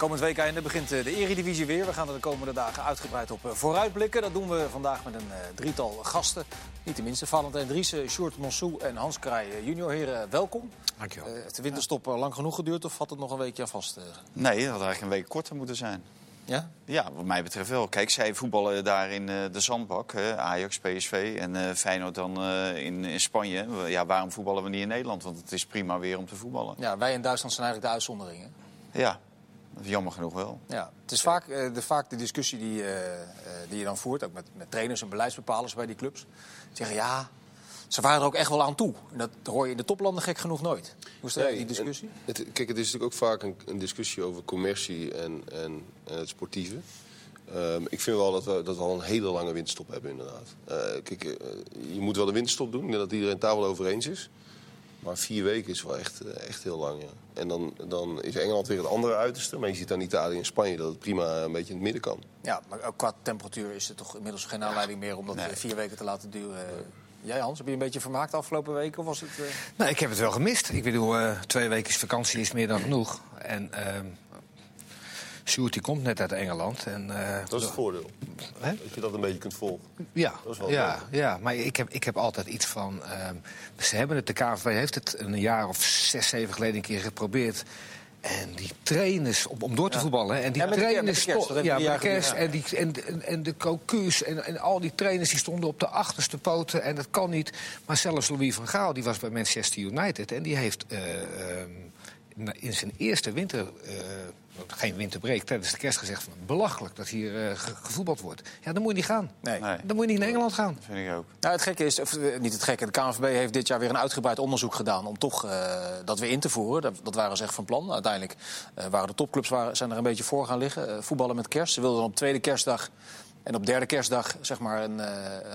komend weekende begint eh, de Eredivisie weer. We gaan er de komende dagen uitgebreid op eh, vooruitblikken. Dat doen we vandaag met een eh, drietal gasten. Niet tenminste, Valentijn Driessen, Sjoerd Monsou en Hans Kraai junior. Heren, welkom. Dankjewel. Uh, heeft de winterstop lang genoeg geduurd of had het nog een weekje aan vast? Nee, dat had eigenlijk een week korter moeten zijn. Ja? Ja, wat mij betreft wel. Kijk, zij voetballen daar in de zandbak. Hè? Ajax, PSV en Feyenoord dan in, in, Spanje. Ja, waarom voetballen we niet in Nederland? Want het is prima weer om te voetballen. Ja, wij in Duitsland zijn eigenlijk de uitzonderingen. Ja, jammer genoeg wel. Ja, het is vaak, uh, de, vaak de discussie die, die je dan voert, ook met, met trainers en beleidsbepalers bij die clubs. Die zeggen ja, ze waren er ook echt wel aan toe. En dat hoor je in de toplanden gek genoeg nooit. Hoe is nee, die discussie? Het, kijk, het is natuurlijk ook vaak een, een discussie over commercie en, en, en het sportieve. Um, ik vind wel dat we, dat we al een hele lange winterstop hebben, inderdaad. Uh, kijk, uh, je moet wel een winterstop doen. Ik denk dat iedereen het daar wel over eens is. Maar vier weken is wel echt, echt heel lang, ja. En dan, dan is Engeland weer het andere uiterste. Maar je ziet dan Italië en Spanje dat het prima een beetje in het midden kan. Ja, maar ook qua temperatuur is er toch inmiddels geen aanleiding meer... om dat nee. vier weken te laten duren. Nee. Jij Hans, heb je een beetje vermaakt de afgelopen weken? Of was het, uh... Nou, ik heb het wel gemist. Ik bedoel, uh, twee weken vakantie is meer dan genoeg. En uh, Sjoerd die komt net uit Engeland. En, uh, dat is het voordeel. Hè? Dat je dat een beetje kunt volgen. Ja, dat is wel ja, ja, maar ik heb, ik heb altijd iets van... ze hebben het, de KVB heeft het een jaar of zes, zeven geleden een keer geprobeerd... En die trainers, om, om door te ja. voetballen. En die ja, trainers. De kerst, ja, kerst, en, die, en, en, en de Cocu's en, en al die trainers die stonden op de achterste poten. En dat kan niet. Maar zelfs Louis van Gaal, die was bij Manchester United. En die heeft uh, uh, in zijn eerste winter. Geen winterbreek tijdens de kerst gezegd van belachelijk dat hier uh, gevoetbald wordt. Ja, dan moet je niet gaan. Nee. nee. Dan moet je niet naar Engeland gaan. Dat vind ik ook. Nou, het gekke is, of, niet het gekke, de KNVB heeft dit jaar weer een uitgebreid onderzoek gedaan om toch uh, dat weer in te voeren. Dat, dat waren ze echt van plan. Uiteindelijk uh, waren de topclubs waren, zijn er een beetje voor gaan liggen. voetballen met kerst. Ze wilden dan op tweede kerstdag en op derde kerstdag zeg maar een, uh,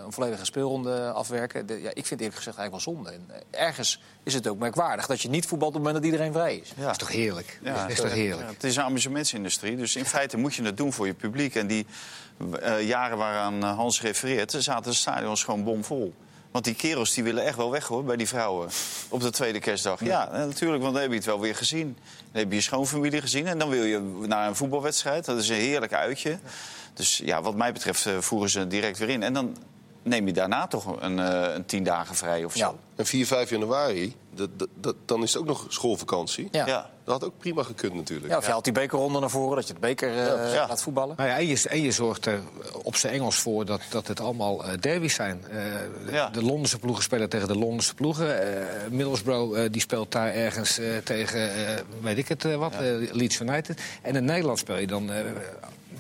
een volledige speelronde afwerken. De, ja, ik vind eerlijk gezegd eigenlijk wel zonde. En ergens is het ook merkwaardig dat je niet voetbalt op het moment dat iedereen vrij is. Ja. Dat is toch heerlijk? Ja, is toch heerlijk? Ja, het is een amusementsindustrie, dus in feite moet je het doen voor je publiek. En die uh, jaren waaraan Hans refereert, zaten de stadions gewoon bomvol. Want die kerels die willen echt wel weg hoor, bij die vrouwen. Op de tweede kerstdag. Ja, ja natuurlijk, want dan heb je het wel weer gezien. Dan heb je je schoonfamilie gezien en dan wil je naar een voetbalwedstrijd. Dat is een heerlijk uitje. Dus ja, wat mij betreft uh, voeren ze direct weer in. En dan neem je daarna toch een, uh, een tien dagen vrij of zo. Ja. En 4, 5 januari, dat, dat, dat, dan is het ook nog schoolvakantie. Ja. Ja. Dat had ook prima gekund natuurlijk. Ja, of je haalt die bekerronde naar voren, dat je het beker uh, Ja. laat voetballen. Nou ja, en, je, en je zorgt er op zijn Engels voor dat, dat het allemaal uh, derbies zijn. Uh, Ja. De Londense ploegen spelen tegen de Londense ploegen. Uh, Middlesbrough uh, die speelt daar ergens uh, tegen, uh, weet ik het uh, wat, uh, Leeds United. En in Nederland speel je dan uh,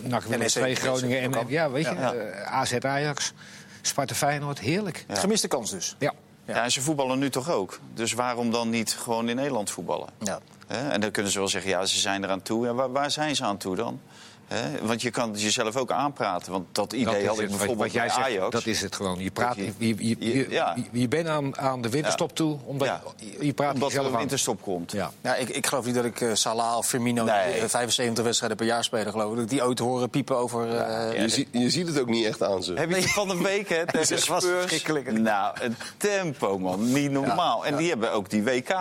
NAC Willem 2 Groningen en ja, weet je, AZ Ajax, Sparta Feyenoord, heerlijk. Gemiste kans dus. Ja. Ja. en ze voetballen nu toch ook. Dus waarom dan niet gewoon in Nederland voetballen? Ja. En dan kunnen ze wel zeggen, ja, ze zijn eraan toe. Ja, waar, waar zijn ze aan toe dan? Hè? Want je kan het jezelf ook aanpraten. Want dat idee Dat is had ik het, wat, bijvoorbeeld wat jij bij zegt, Ajax. dat is het gewoon. Je, praat, Je- je, je, je, ja. je, je bent aan, aan de winterstop toe, omdat Ja. je, je praat Omdat er een aan. winterstop komt. Ja. Ja, ik, ik geloof niet dat ik uh, Salah of Firmino, Nee. die, uh, 75 wedstrijden per jaar spelen, geloof ik, dat ik die ooit horen piepen over... Uh, Je, ziet, je ziet het ook niet echt aan ze. Heb je die van de week, hè, Dat was verschrikkelijk. Nou, een tempo, man. Niet normaal. En die hebben ook die WK.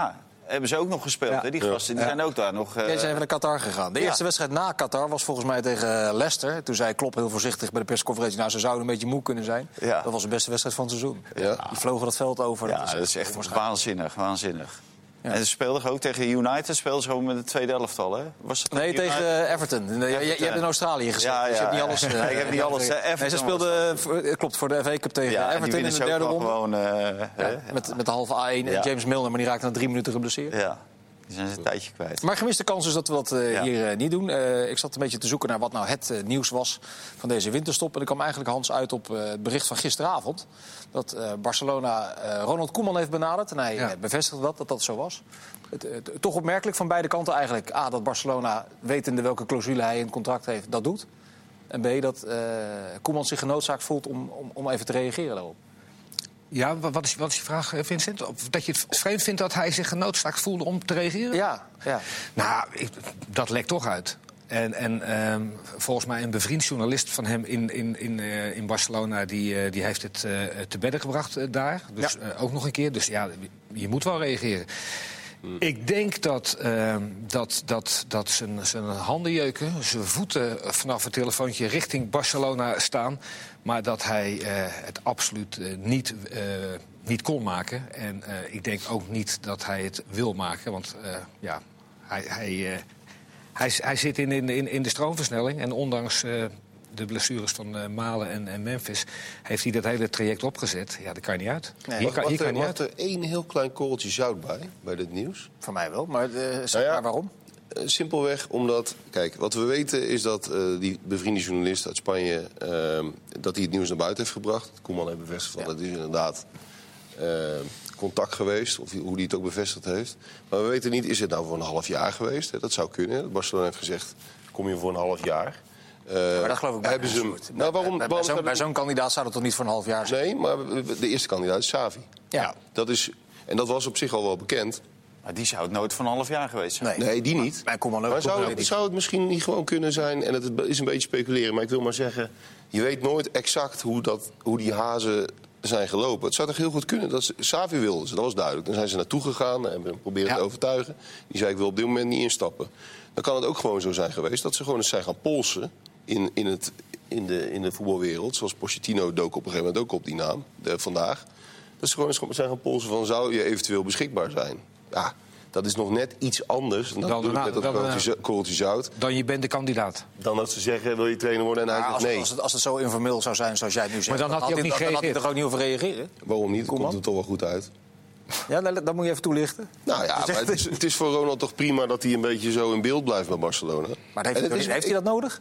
Hebben ze ook nog gespeeld, Ja. hè? Die gasten die zijn ook daar nog... eh, Jij zijn even naar Qatar gegaan. De Ja. eerste wedstrijd na Qatar was volgens mij tegen eh, Leicester. Toen zei Klopp heel voorzichtig bij de persconferentie... nou, ze zouden een beetje moe kunnen zijn. Ja. Dat was de beste wedstrijd van het seizoen. Ja. Die vlogen dat veld over. Ja, dat is echt onwaarschijnlijk. waanzinnig, En ze speelden ook tegen United, speelden ze gewoon met het tweede elftal, hè? Was dat Nee, tegen eh, Everton. Nee, Je, je hebt in Australië gezeten, Ja, dus je ja, hebt niet alles... ja. eh, Ik heb niet alles, eh, Everton nee, ze speelden, voor- eh, klopt, voor de FA Cup tegen Ja, Everton in de derde ronde. gewoon... eh? Ja, met, met de halve A1 en Ja. James Milner, maar die raakte na drie minuten geblesseerd. Ja, die zijn ze een tijdje kwijt. Maar gemiste kans is dat we dat eh, Ja. hier eh, niet doen. Eh, ik zat een beetje te zoeken naar wat nou het nieuws was van deze winterstop. En ik kwam eigenlijk Hans uit op eh, het bericht van gisteravond. Dat eh, Barcelona eh, Ronald Koeman heeft benaderd. En hij Ja. bevestigde dat, dat dat zo was. Het, het- toch opmerkelijk van beide kanten eigenlijk. A, dat Barcelona, wetende welke clausule hij in het contract heeft, dat doet. En B, dat eh Koeman zich genoodzaakt voelt om, om, om even te reageren daarop. Ja, wa- wat is, wat is je vraag, eh, Vincent? Of dat je het vreemd vindt dat hij zich genoodzaakt voelde om te reageren? Ja, ja. Nou, ik- dat lekt toch uit. En, en ehm, volgens mij een bevriend journalist van hem in, in, in, eh, in Barcelona... die, eh, die heeft het eh, te bedden gebracht daar. Dus Ja. ook nog een keer. Dus ja, je moet wel reageren. Ik denk dat, ehm, dat, dat, dat zijn, zijn handen jeuken, zijn voeten vanaf het telefoontje richting Barcelona staan. Maar dat hij eh, het absoluut eh, niet, eh, niet kon maken. En ik denk ook niet dat hij het wil maken. Want ja, hij, hij, hij, hij zit in, in, in, de stroomversnelling. En ondanks de blessures van eh, Malen en, en Memphis... heeft hij dat hele traject opgezet. Ja, dat kan je niet uit. Nee. hier kan, mag hier kan er, je niet uit. er één heel klein korreltje zout bij, bij dit nieuws? Voor mij wel, maar eh, Nou ja. maar waarom? Eh, simpelweg omdat, kijk, wat we weten is dat eh, die bevriende journalist uit Spanje... ehm, dat hij het nieuws naar buiten heeft gebracht. Koeman heeft bevestigd van Ja. dat is inderdaad contact geweest. Of hoe hij het ook bevestigd heeft. Maar we weten niet, is het nou voor een half jaar geweest? Dat zou kunnen. Barcelona heeft gezegd, kom je voor een half jaar. Eh, maar dat geloof ik bij hebben ze hem, nou, waarom, Bij- zo'n- kandidaat zou dat toch niet voor een half jaar zijn? Nee, maar de eerste kandidaat is Savi. Ja. Dat is, en dat was op zich al wel bekend. Maar die zou het nooit van een half jaar geweest zijn. Nee. Nee, die niet. Ook. Maar Koeman zou, ik. zou het misschien niet gewoon kunnen zijn, en het is een beetje speculeren, maar ik wil maar zeggen, je weet nooit exact hoe, dat, hoe die hazen zijn gelopen. Het zou toch heel goed kunnen dat ze- Savi wilde ze, dat was duidelijk. Dan zijn ze naartoe gegaan en proberen Ja. te overtuigen. Die zei, ik wil op dit moment niet instappen. Dan kan het ook gewoon zo zijn geweest dat ze gewoon eens zijn gaan polsen in, in, het, in, de, in de voetbalwereld. Zoals Pochettino dook op een gegeven moment ook op die naam, de, vandaag. Dat ze gewoon eens zijn gaan polsen van, zou je eventueel beschikbaar zijn? Ja, dat is nog net iets anders. Dan- dan- met dat dan- korreltje zo- korreltje zout. Dan je bent de kandidaat. Dan dat ze zeggen, wil je trainer worden? En hij Maar zegt als, nee. als, het, als het zo informeel zou zijn zoals jij het nu zegt... dan had hij ook niet dan had hij gereageerd. er ook niet over reageren. Waarom niet? Dat Koeman? komt er toch wel goed uit. Ja, dat, moet je even toelichten. Nou ja, maar het is, het is voor Ronald toch prima dat hij een beetje zo in beeld blijft bij Barcelona. Maar is- heeft hij dat nodig?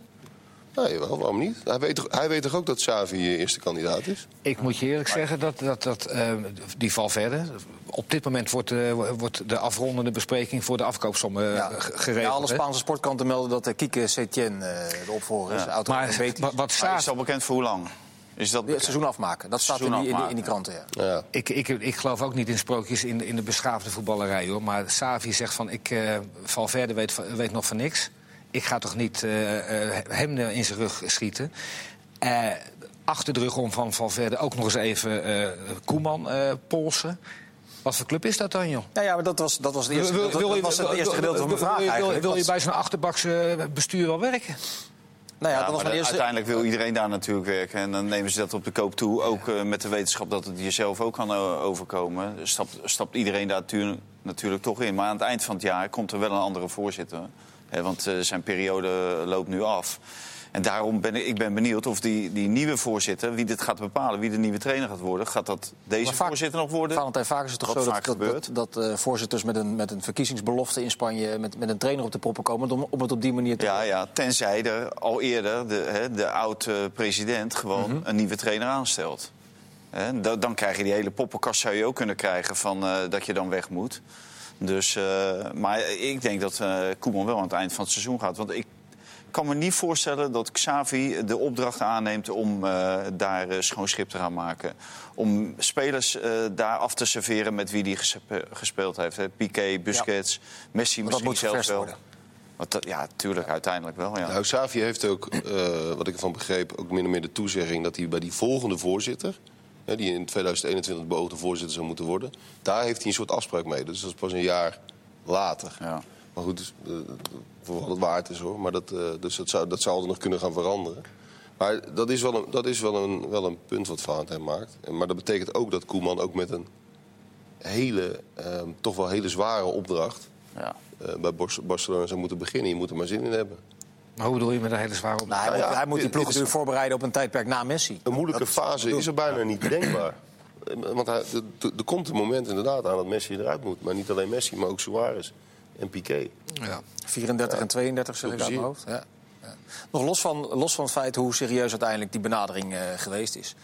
Nee, wel, waarom niet? Hij weet, toch, hij weet toch ook dat Xavi je eerste kandidaat is? Ik moet je eerlijk zeggen dat, dat, dat eh, die Valverde... Op dit moment wordt, eh, wordt de afrondende bespreking voor de afkoopsom eh, Ja. ge- Ja, geregeld. alle hè. Spaanse sportkranten melden dat uh, Kike Setien uh, de opvolger is. Ja. Maar wat, is al bekend voor hoe lang? Is dat het seizoen afmaken. Dat staat in die, in die, in die kranten, ja. Ja. Ik, ik, ik geloof ook niet in sprookjes in, in de beschaafde voetballerij, hoor. Maar Savi zegt van, ik, eh Valverde weet, van- weet nog van niks. Ik ga toch niet eh, eh, hem in zijn rug schieten. Eh, achter de rug om van Valverde ook nog eens even eh, Koeman eh, polsen. Wat voor club is dat dan, joh? Ja, ja, maar dat was, dat was, het eerste, Wil- dat, wil dat je- was het wil- eerste gedeelte van mijn vraag eigenlijk. Wil je bij zo'n achterbakse bestuur wel werken? nou ja, Ja, dat was maar mijn eerste... Uiteindelijk wil iedereen daar natuurlijk werken. En dan nemen ze dat op de koop toe. Ook eh, met de wetenschap dat het jezelf ook kan overkomen. Stapt, stapt iedereen daar natuurlijk, natuurlijk toch in. Maar aan het eind van het jaar komt er wel een andere voorzitter. Want eh, zijn periode loopt nu af. En daarom ben ik, ik ben benieuwd of die, die nieuwe voorzitter, wie dit gaat bepalen, wie de nieuwe trainer gaat worden. Gaat dat deze vaak- voorzitter nog worden? Valentijn, vaak is het toch Wat zo dat, dat, gebeurt. dat, dat, eh, voorzitters met een, met een verkiezingsbelofte in Spanje... Met, met een trainer op de proppen komen om, om het op die manier te Ja, ja, tenzij er al eerder de, hè, de oud-president gewoon Mhm. een nieuwe trainer aanstelt. Da- dan krijg je die hele poppenkast zou je ook kunnen krijgen van eh, dat je dan weg moet. Dus, eh, maar ik denk dat eh Koeman wel aan het eind van het seizoen gaat. Want ik kan me niet voorstellen dat Xavi de opdracht aanneemt om eh, daar schoon schip te gaan maken. Om spelers eh, daar af te serveren met wie hij gespe- gespeeld heeft. Hè. Piqué, Busquets, Messi dat misschien moet zelfs wel. worden. Want dat- ja, tuurlijk, uiteindelijk wel. Ja. Nou, Xavi heeft ook, eh, wat ik ervan begreep, ook min of meer de toezegging dat hij bij die volgende voorzitter, die in 2021 beoogde voorzitter zou moeten worden, daar heeft hij een soort afspraak mee. Dus dat is pas een jaar later. Ja. Maar goed, dus, eh, voor wat het waard is hoor. Maar dat, eh, dus dat zou, dat zou er nog kunnen gaan veranderen. Maar dat is wel een, dat is wel een, wel een punt wat Valentijn maakt. Maar dat betekent ook dat Koeman ook met een hele, ehm, toch wel hele zware opdracht Ja. eh, bij Barcelona zou moeten beginnen. Je moet er maar zin in hebben. Maar hoe bedoel je met een hele zware op? Nou, hij, moet, ja, hij moet die ploeg natuurlijk voorbereiden op een tijdperk na Messi. Een moeilijke Dat- fase is er bijna niet denkbaar. Eh, Want hij- er- komt een moment inderdaad aan dat Messi eruit moet. Maar niet alleen Messi, maar ook Suarez en Piqué. Ja. 34 en 32 zeg ik uit mijn hoofd. Ja. Ja. Nog los van, los van het feit hoe serieus uiteindelijk die benadering eh, geweest is.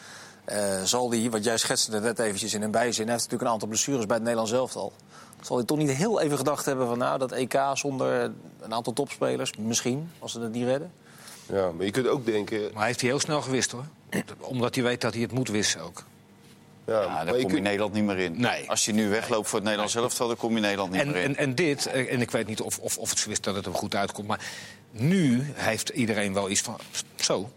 eh, zal die, wat jij schetste er net eventjes in een bijzin... hij heeft natuurlijk een aantal blessures bij het Nederlands elftal. Zal hij toch niet heel even gedacht hebben van... nou, dat EK zonder een aantal topspelers, misschien, als ze het niet redden? Ja, maar je kunt ook denken... Maar hij heeft hij heel snel gewist, hoor. Omdat hij weet dat hij het moet wissen ook. Ja, Ja, maar daar kom je kunt- Nederland niet meer in. Nee. Als je nu wegloopt voor het Nederlands elftal, dan kom je Nederland niet En, meer in. en, en dit, eh, en ik weet niet of, of, of het zo is dat het hem goed uitkomt... maar nu heeft iedereen wel iets van... zo,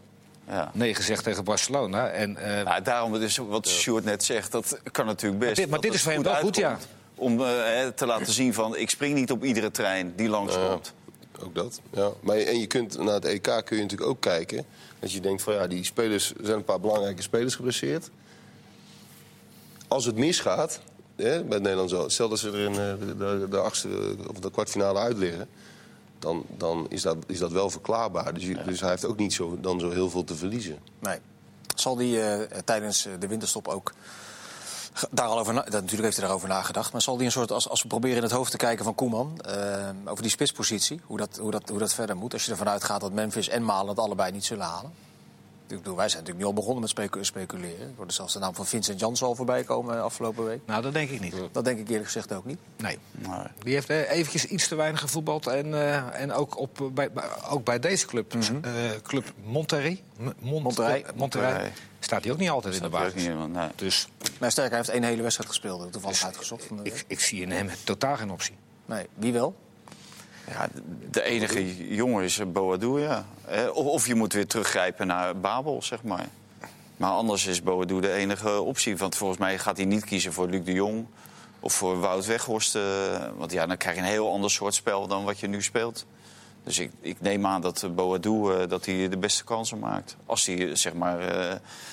ja. nee gezegd tegen Barcelona. En, eh, Nou, daarom is wat Sjoerd net zegt, dat kan natuurlijk best. dit- maar dit is voor hem wel goed, ja. Om eh, te laten zien van, ik spring niet op iedere trein die langskomt. Ook dat, ja. Maar, en je kunt naar het EK kun je natuurlijk ook kijken. Dat je denkt van ja, die spelers er zijn een paar belangrijke spelers geblesseerd. Als het misgaat, hè, bij het Nederlands zo, stel dat ze er in eh, de, de, de achtste of de kwartfinale uit liggen, dan, dan is, dat, is dat wel verklaarbaar. Dus, dus hij heeft ook niet zo, dan zo heel veel te verliezen. Nee. Zal die eh, tijdens eh, de winterstop ook daar natuurlijk heeft hij daarover nagedacht. Maar zal die een soort, als, als we proberen in het hoofd te kijken van Koeman... eh, over die spitspositie, hoe dat, hoe, dat, hoe dat verder moet... als je ervan uitgaat dat Memphis en Malen het allebei niet zullen halen. Ik bedoel, wij zijn natuurlijk nu al begonnen met specu- speculeren. Er wordt zelfs de naam van Vincent Janssen al voorbij komen eh, afgelopen week. Nou, dat denk ik niet. Dat denk ik eerlijk gezegd ook niet. Nee. Nee. Die heeft eh, eventjes iets te weinig gevoetbald. En, eh, en ook, op, bij, ook bij deze club, eh, club Monterrey, Mont- Monterrey. staat hij ook niet altijd in de Dat weet ook basis. niet nee. Dus Maar sterker, hij heeft één hele wedstrijd gespeeld. Toevallig uitgezocht. Van de ik, ik zie in hem totaal geen optie. Nee, wie wel? De enige jongen is Boadou, ja. Of, je moet weer teruggrijpen naar Babel, zeg maar. Maar anders is Boadou de enige optie. Want volgens mij gaat hij niet kiezen voor Luc de Jong of voor Wout Weghorst. eh, Want ja, dan krijg je een heel ander soort spel dan wat je nu speelt. Dus ik, ik neem aan dat Boadou eh, dat hij de beste kansen maakt. Als hij eh, zeg maar,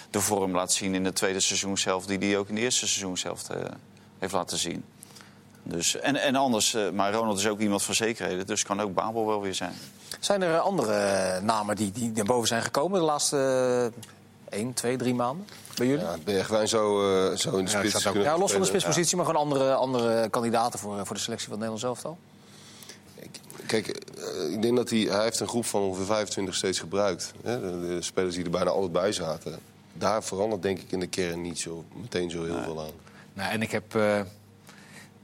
de vorm laat zien in de tweede seizoenshelft... die hij ook in de eerste seizoenshelft heeft laten zien. Dus, en, en anders, eh, maar Ronald is ook iemand van zekerheden, dus kan ook Babel wel weer zijn. Zijn er eh, andere eh, namen die, die naar boven zijn gekomen de laatste eh, 1, 2, 3 maanden bij jullie? Ja, Bergwijn zou, eh, zou in de Ja, spits dat staat ook- kunnen Ja, los van de spitspositie, maar gewoon andere, andere kandidaten voor, voor de selectie van het Nederlands elftal. Kijk, ik denk dat hij, hij heeft een groep van ongeveer 25 steeds gebruikt. Hè? De, de spelers die er bijna altijd bij zaten. Daar verandert denk ik in de kern niet zo, meteen zo heel veel aan. Nou, en ik heb. eh,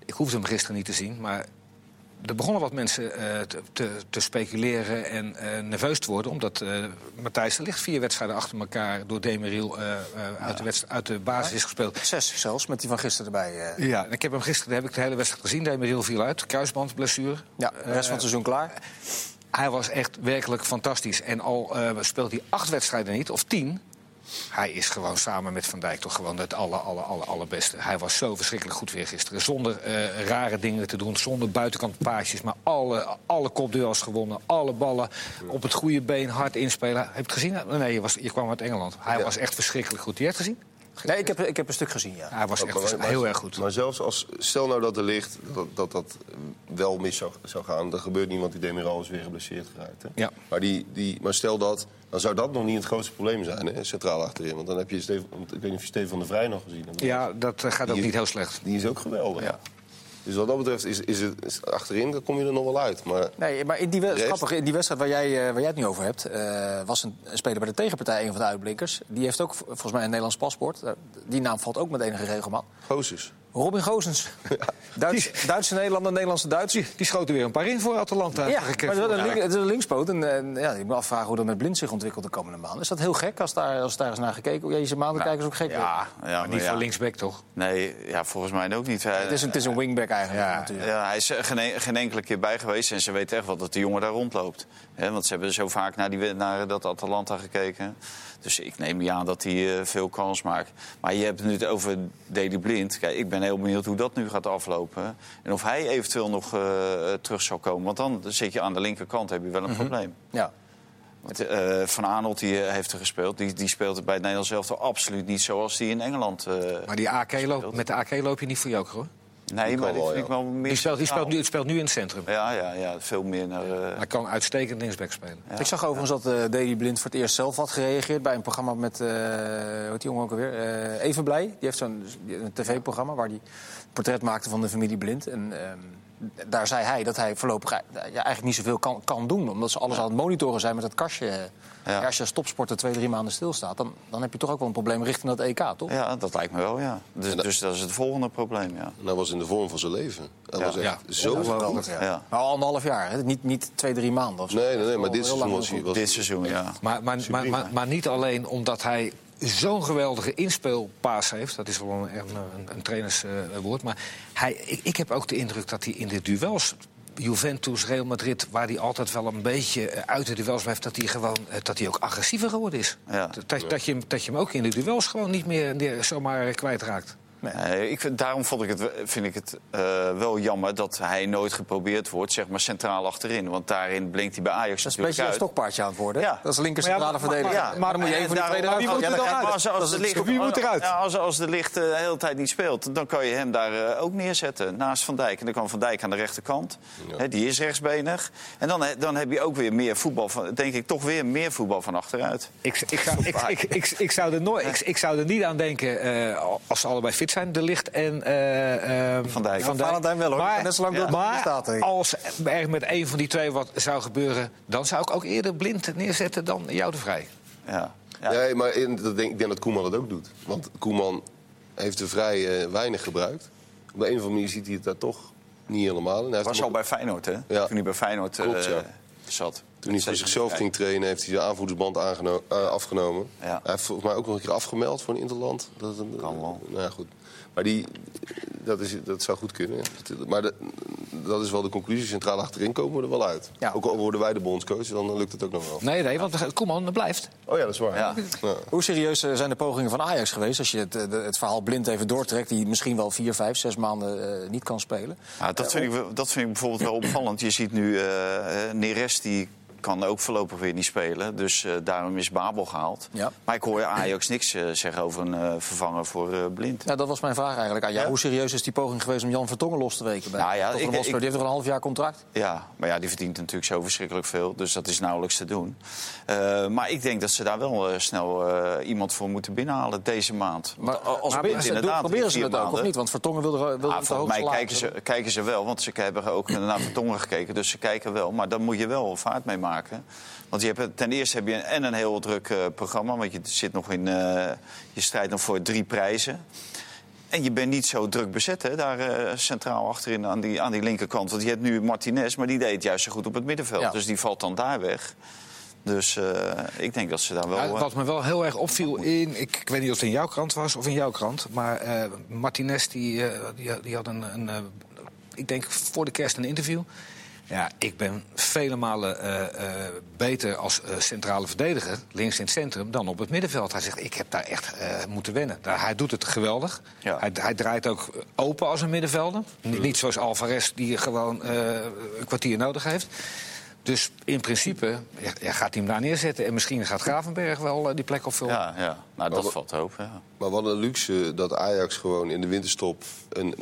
ik hoefde hem gisteren niet te zien, maar. Er begonnen wat mensen eh, te, te, speculeren en eh, nerveus te worden. Omdat eh, Matthijs de Ligt vier wedstrijden achter elkaar door Demeril eh, uit, uit de basis is gespeeld. Zes zelfs, met die van gisteren erbij. Ja, ik heb hem gisteren heb ik de hele wedstrijd gezien. Demeril viel uit, kruisbandblessure. ja, de rest van het seizoen klaar. Hij was echt werkelijk fantastisch. En al speelt hij acht wedstrijden niet, of tien... Hij is gewoon samen met Van Dijk toch gewoon het aller, aller, aller, allerbeste. Hij was zo verschrikkelijk goed weer gisteren. Zonder eh, rare dingen te doen, zonder buitenkant paasjes. Maar alle, alle kopduels gewonnen, alle ballen op het goede been, hard inspelen. Heb je het gezien? Nee, je, was, je kwam uit Engeland. Hij Ja. was echt verschrikkelijk goed. Je hebt het gezien? Nee, ik heb, ik heb een stuk gezien, ja. Hij was echt Maar- vers- maar- heel erg goed. Maar zelfs als, stel nou dat er ligt dat dat, dat wel mis zou, zou gaan. Er gebeurt niet, want die Demiral is weer geblesseerd geraakt. Hè? Ja. Maar, die, die, maar stel dat, dan zou dat nog niet het grootste probleem zijn, hè, centraal achterin. Want dan heb je Steven, want ik weet niet of je Steven de Vrij nog gezien hebt. Ja, dat eh, gaat ook niet heel slecht. Die is ook geweldig. Ja. Dus wat dat betreft is, is het is achterin, dan kom je er nog wel uit. Maar Nee, maar in die, rest? grappig, in die wedstrijd waar jij, eh, waar jij het nu over hebt... eh, was een, een speler bij de tegenpartij een van de uitblinkers. Die heeft ook volgens mij een Nederlands paspoort. Die naam valt ook met enige regelmaat. Gozes. Robin Gozens. Duits, Duitse Nederlander, Nederlandse Duitser. Die schoten weer een paar in voor Atalanta. Ja, Eigenlijk, maar eh, het is een, link- het is een linkspoot. En, eh, ja, ik moet afvragen hoe dat met Blind zich ontwikkelt de komende maanden. Is dat heel gek als daar, als daar eens naar gekeken wordt? Ja, deze maanden kijken is ook gek. Ja, ja, Maar niet voor linksback, toch? Nee, ja, volgens mij ook niet. Hij, Het is, een, het is een wingback eigenlijk natuurlijk. ja, hij is er geen, e- geen enkele keer bij geweest en ze weten echt wel dat de jongen daar rondloopt. Want ze hebben zo vaak naar, die, naar dat Atalanta gekeken. Dus ik neem niet aan dat hij eh, veel kans maakt. Maar je hebt het nu over Deli Blind. Kijk, ik ben heel benieuwd hoe dat nu gaat aflopen. En of hij eventueel nog eh, terug zal komen. Want dan zit je aan de linkerkant, heb je wel een probleem. Ja. Want, eh, Van Arnold die, heeft er gespeeld. Die, die speelt bij het Nederlands elftal absoluut niet zoals die in Engeland. Maar die AK loop, speelt. met de AK loop je niet voor Joker, hoor. Nee, maar wel, vind ik ja. wel meer Die speelt, die speelt, nu, het speelt nu in het centrum. Ja, ja, ja, veel meer naar... eh, Hij kan uitstekend linksback spelen. Ja. Ik zag overigens dat eh Daley Blind voor het eerst zelf had gereageerd... bij een programma met, eh hoe heet die jongen ook alweer? Eh Even Blij. Die heeft zo'n een tv-programma waar hij portret maakte van de familie Blind. En ehm, daar zei hij dat hij voorlopig eh, ja, eigenlijk niet zoveel kan, kan doen. Omdat ze alles aan het monitoren zijn met dat kastje. Ja, als je als topsporter twee, drie maanden stilstaat... Dan, dan heb je toch ook wel een probleem richting dat EK, toch? Ja, dat lijkt me wel, ja. Dus, dat- dus dat is het volgende probleem, ja. En dat was in de vorm van zijn leven. Dat Ja. was echt Ja. zo goed. ja. Ja. Maar al anderhalf jaar, hè? Niet, niet twee, drie maanden of zo. Nee, nee, nee, maar dit seizoen was hij... Dit seizoen, ja. Maar, maar, maar, maar, maar niet alleen omdat hij zo'n geweldige inspeelpaas heeft. Dat is wel een, een, een, trainerswoord. maar hij, ik, ik heb ook de indruk dat hij in de duels... Juventus, Real Madrid, waar hij altijd wel een beetje eh, uit de duels blijft... dat hij, gewoon, eh, dat hij ook agressiever geworden is. Ja. Dat, dat, je, hem- dat je hem ook in de duels gewoon niet meer zomaar eh, kwijtraakt. Nee, ik vind, daarom vond ik het, vind ik het eh, wel jammer dat hij nooit geprobeerd wordt, zeg maar centraal achterin. Want daarin blinkt hij bij Ajax Dat is een natuurlijk beetje een uit. stokpaardje aan het worden. Ja. Dat is linker Maar ja, centrale maar- verdediger. Ja, maar dan moet je een van die daarom- twee maar eruit wie halen. moet Ja, dan dan ga je- uit? Maar als, als dat de is het licht, Wie moet eruit? Ja, als, als de licht eh, de hele tijd niet speelt, dan kan je hem daar eh, ook neerzetten. Naast Van Dijk. En dan kan Van Dijk aan de rechterkant. Ja. Hè, die is rechtsbenig. En dan, he- dan heb je ook weer meer voetbal van, denk ik, toch weer meer voetbal van achteruit. Ik, ik, zou, ik, ik, ik, ik, zou er nooit, ik, ik zou er niet aan denken eh, als ze allebei fit zijn, De Licht en eh, eh, Van Dijk. Van Valentijn wel, hoor. Maar, Net maar bestaat, denk ik. als er met een van die twee wat zou gebeuren, dan zou ik ook eerder blind neerzetten dan jou de vrij. Ja. Ja. Nee, maar in, dat denk, ik denk dat Koeman dat ook doet. Want Koeman heeft er vrij eh, weinig gebruikt. Op de een of andere manier ziet hij het daar toch niet helemaal in. Hij was al bij Feyenoord, hè? Ja. Toen hij bij Feyenoord eh, Klopt, ja. zat. Toen hij voor zichzelf ging trainen, heeft hij aanvoerdersband aangeno- eh, afgenomen. Ja. Hij heeft volgens mij ook nog een keer afgemeld voor een interland. Dat, dat- Kan wel. Nou ja, goed. Maar die, dat, is, dat zou goed kunnen. Maar dat, dat is wel de conclusie. Centraal achterin komen we er wel uit. Ja. Ook al worden wij de bondscoach, dan lukt het ook nog wel. Nee, nee, want Koeman blijft. Oh ja, dat is waar. Ja. Ja. Hoe serieus eh, zijn de pogingen van Ajax geweest... als je het, eh, het verhaal blind even doortrekt... die misschien wel vier, vijf, zes maanden eh, niet kan spelen? Ja, dat, vind ik, dat vind ik bijvoorbeeld wel opvallend. Je ziet nu eh, eh, Neres, die kan ook voorlopig weer niet spelen. Dus eh, daarom is Babel gehaald. Ja. Maar ik hoor Ajax niks eh, zeggen over een eh, vervanger voor Blind. Ja, dat was mijn vraag eigenlijk aan jou. Ja? Hoe serieus is die poging geweest om Jan Vertongen los te weken? Bij Nou ja, ik- ik- Die heeft nog een half jaar contract. Ja, maar ja, die verdient natuurlijk zo verschrikkelijk veel. Dus dat is nauwelijks te doen. Maar ik denk dat ze daar wel snel iemand voor moeten binnenhalen deze maand. Maar Want als maar ze- inderdaad proberen ze het ook, of niet? Want Vertongen wilde, wilde Ah, het volgens mij kijken ze, kijken ze wel, want ze hebben ook naar Vertongen gekeken. Dus ze kijken wel, maar daar moet je wel vaart mee maken. Want je hebt, ten eerste heb je een, en een heel druk eh, programma... want je zit nog in, eh, je strijdt nog voor drie prijzen. En je bent niet zo druk bezet, hè, daar eh, centraal achterin aan die, aan die linkerkant. Want je hebt nu Martinez, maar die deed het juist zo goed op het middenveld. Ja. Dus die valt dan daar weg. Dus eh, ik denk dat ze daar wel... Ja, eh, wat me wel heel erg opviel in, ik, ik weet niet of het in jouw krant was of in jouw krant, maar Martinez die, die, die had een, een ik denk voor de kerst een interview. Ja, ik ben vele malen eh, eh, beter als eh, centrale verdediger, links in het centrum, dan op het middenveld. Hij zegt, ik heb daar echt eh, moeten wennen. Daar, hij doet het geweldig. Ja. Hij, hij draait ook open als een middenvelder. Niet, niet zoals Alvarez, die gewoon eh, een kwartier nodig heeft. Dus in principe ja, ja, gaat hij hem daar neerzetten. En misschien gaat Gravenberg wel die plek opvullen. ja, ja, nou dat Maar- valt te hoop, ja. Maar wat een luxe dat Ajax gewoon in de winterstop een,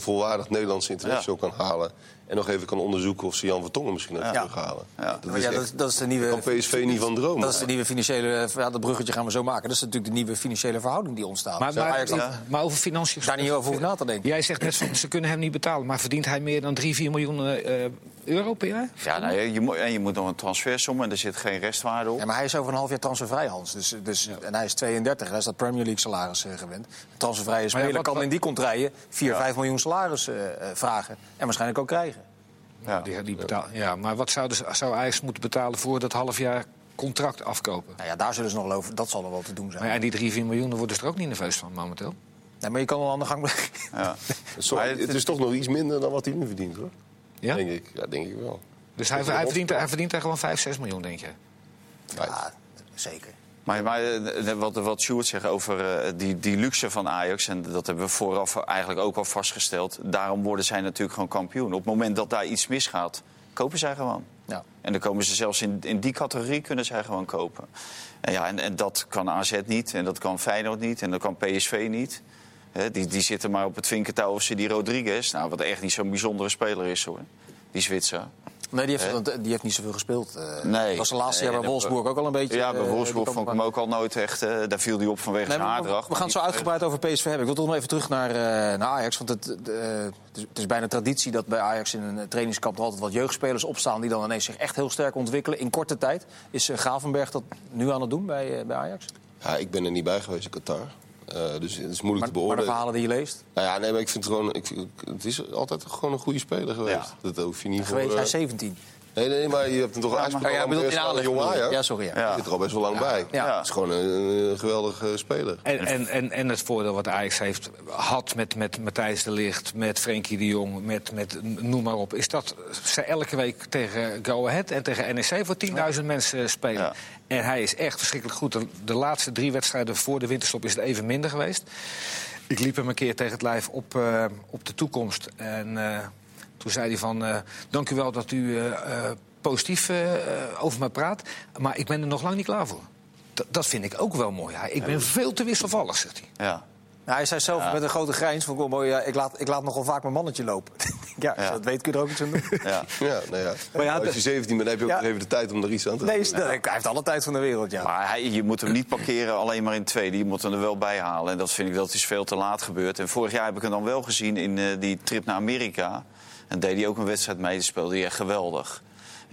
volwaardig Nederlandse international kan halen. En nog even kan onderzoeken of ze Jan Vertongen misschien even Ja. terughalen. Ja. Dat is ja, echt- dat, dat is de nieuwe, kan PSV niet van dromen. Dat is de nieuwe financiële... Ja, dat bruggetje gaan we zo maken. Dat is natuurlijk de nieuwe financiële verhouding die ontstaat. Maar, maar, Ajax dan maar over financiën... daar niet over hoeft na te denken. Jij zegt net van, ze kunnen hem niet betalen. Maar verdient hij meer dan 3, 4 miljoen eh, euro per jaar? Ja, nou, je, je moet, en je moet nog een transfersom en er zit geen restwaarde op. Ja, maar hij is over een half jaar transfervrij, Hans. Dus, dus, En hij is 32, hij is dat Premier League salaris eh, gewend. Een transfervrije ja, speler wat- kan wat- in die contraien 4, 5 miljoen salaris eh, eh, vragen. En waarschijnlijk ook krijgen. Ja. Die, die betaal, ja, maar wat zou, dus, zou Ajax moeten betalen voor dat half jaar contract afkopen? Nou ja, daar zullen ze nog over. Dat zal er wel te doen zijn. Maar ja, die 3, 4 miljoen, daar worden ze er ook niet nerveus van momenteel. Nee, maar je kan wel aan de gang blijven. Ja. Maar het is toch nog iets minder dan wat hij nu verdient, hoor. Ja? Denk ik. Ja, denk ik wel. Dus hij, verdient, hij verdient daar gewoon 5, 6 miljoen, denk je? Ja, zeker. Maar, maar eh, wat, wat Sjoerd zegt over eh, die, die luxe van Ajax... en dat hebben we vooraf eigenlijk ook al vastgesteld... daarom worden zij natuurlijk gewoon kampioen. Op het moment dat daar iets misgaat, kopen zij gewoon. Ja. En dan komen ze zelfs in, in die categorie kunnen zij gewoon kopen. En, ja, en, en dat kan AZ niet, en dat kan Feyenoord niet, en dat kan PSV niet. Hè, die, die zitten maar op het vinkentouw of ze die Rodriguez... Nou, wat echt niet zo'n bijzondere speler is, hoor. Die Zwitser. Nee, die heeft, want, eh, die heeft niet zoveel gespeeld. eh. Nee. Dat was de laatste Nee, jaar bij Wolfsburg ook al een beetje. Ja, bij eh, Wolfsburg vond ik hem ook al nooit echt... eh, daar viel hij op vanwege Nee, zijn haardracht. we gaan het zo uitgebreid over PSV hebben. Ik wil toch nog even terug naar, eh, naar Ajax. Want het, het, is, het is bijna traditie dat bij Ajax in een trainingskamp er altijd wat jeugdspelers opstaan... die dan ineens zich echt heel sterk ontwikkelen in korte tijd. Is Gravenberg dat nu aan het doen bij, bij Ajax? Ja, ik ben er niet bij geweest in Qatar. Eh, dus het is moeilijk Maar, te maar de beoordelen. verhalen die je leest? Nou ja, nee, maar ik vind het gewoon... Ik het is altijd gewoon een goede speler geweest. Ja. Dat hoef je niet voor... Geweest, hij eh, is 17. Nee, nee, maar je hebt hem toch maar- uitspraak Oh ja, al bedoel, in jong je. Ajax. Ja, sorry, ja. Ja. zit er al best wel lang bij. Ja. Het is gewoon een, een geweldige speler. En, en, en, en het voordeel wat Ajax heeft had met, met Matthijs de Ligt, met Frenkie de Jong, met, met noem maar op, is dat ze elke week tegen Go Ahead en tegen NEC voor 10.000 mensen spelen. En hij is echt verschrikkelijk goed. De, de laatste drie wedstrijden voor de winterstop is het even minder geweest. Ik liep hem een keer tegen het lijf op, eh, op de toekomst. En eh, toen zei hij van, eh, dank u wel dat u positief over me praat. Maar ik ben er nog lang niet klaar voor. D- dat vind ik ook wel mooi. Ik ben veel te wisselvallig, zegt hij. Ja. Nou, hij zei zelf met een grote grijns van... Mooi, ja, ik, laat, ik laat nogal vaak mijn mannetje lopen. ja, als je Ja. dat weet kun je er ook iets aan doen. Ja. Ja, nou ja. Maar ja, Als je 17 bent, heb je ook nog even de tijd om er iets aan te doen. Nee, hij heeft alle tijd van de wereld, ja. Maar hij, je moet hem niet parkeren alleen maar in tweede. Je moet hem er wel bij halen. En dat vind ik dat is veel te laat gebeurd. En vorig jaar heb ik hem dan wel gezien in eh, die trip naar Amerika. En deed hij ook een wedstrijd mee. Die speelde hij echt geweldig.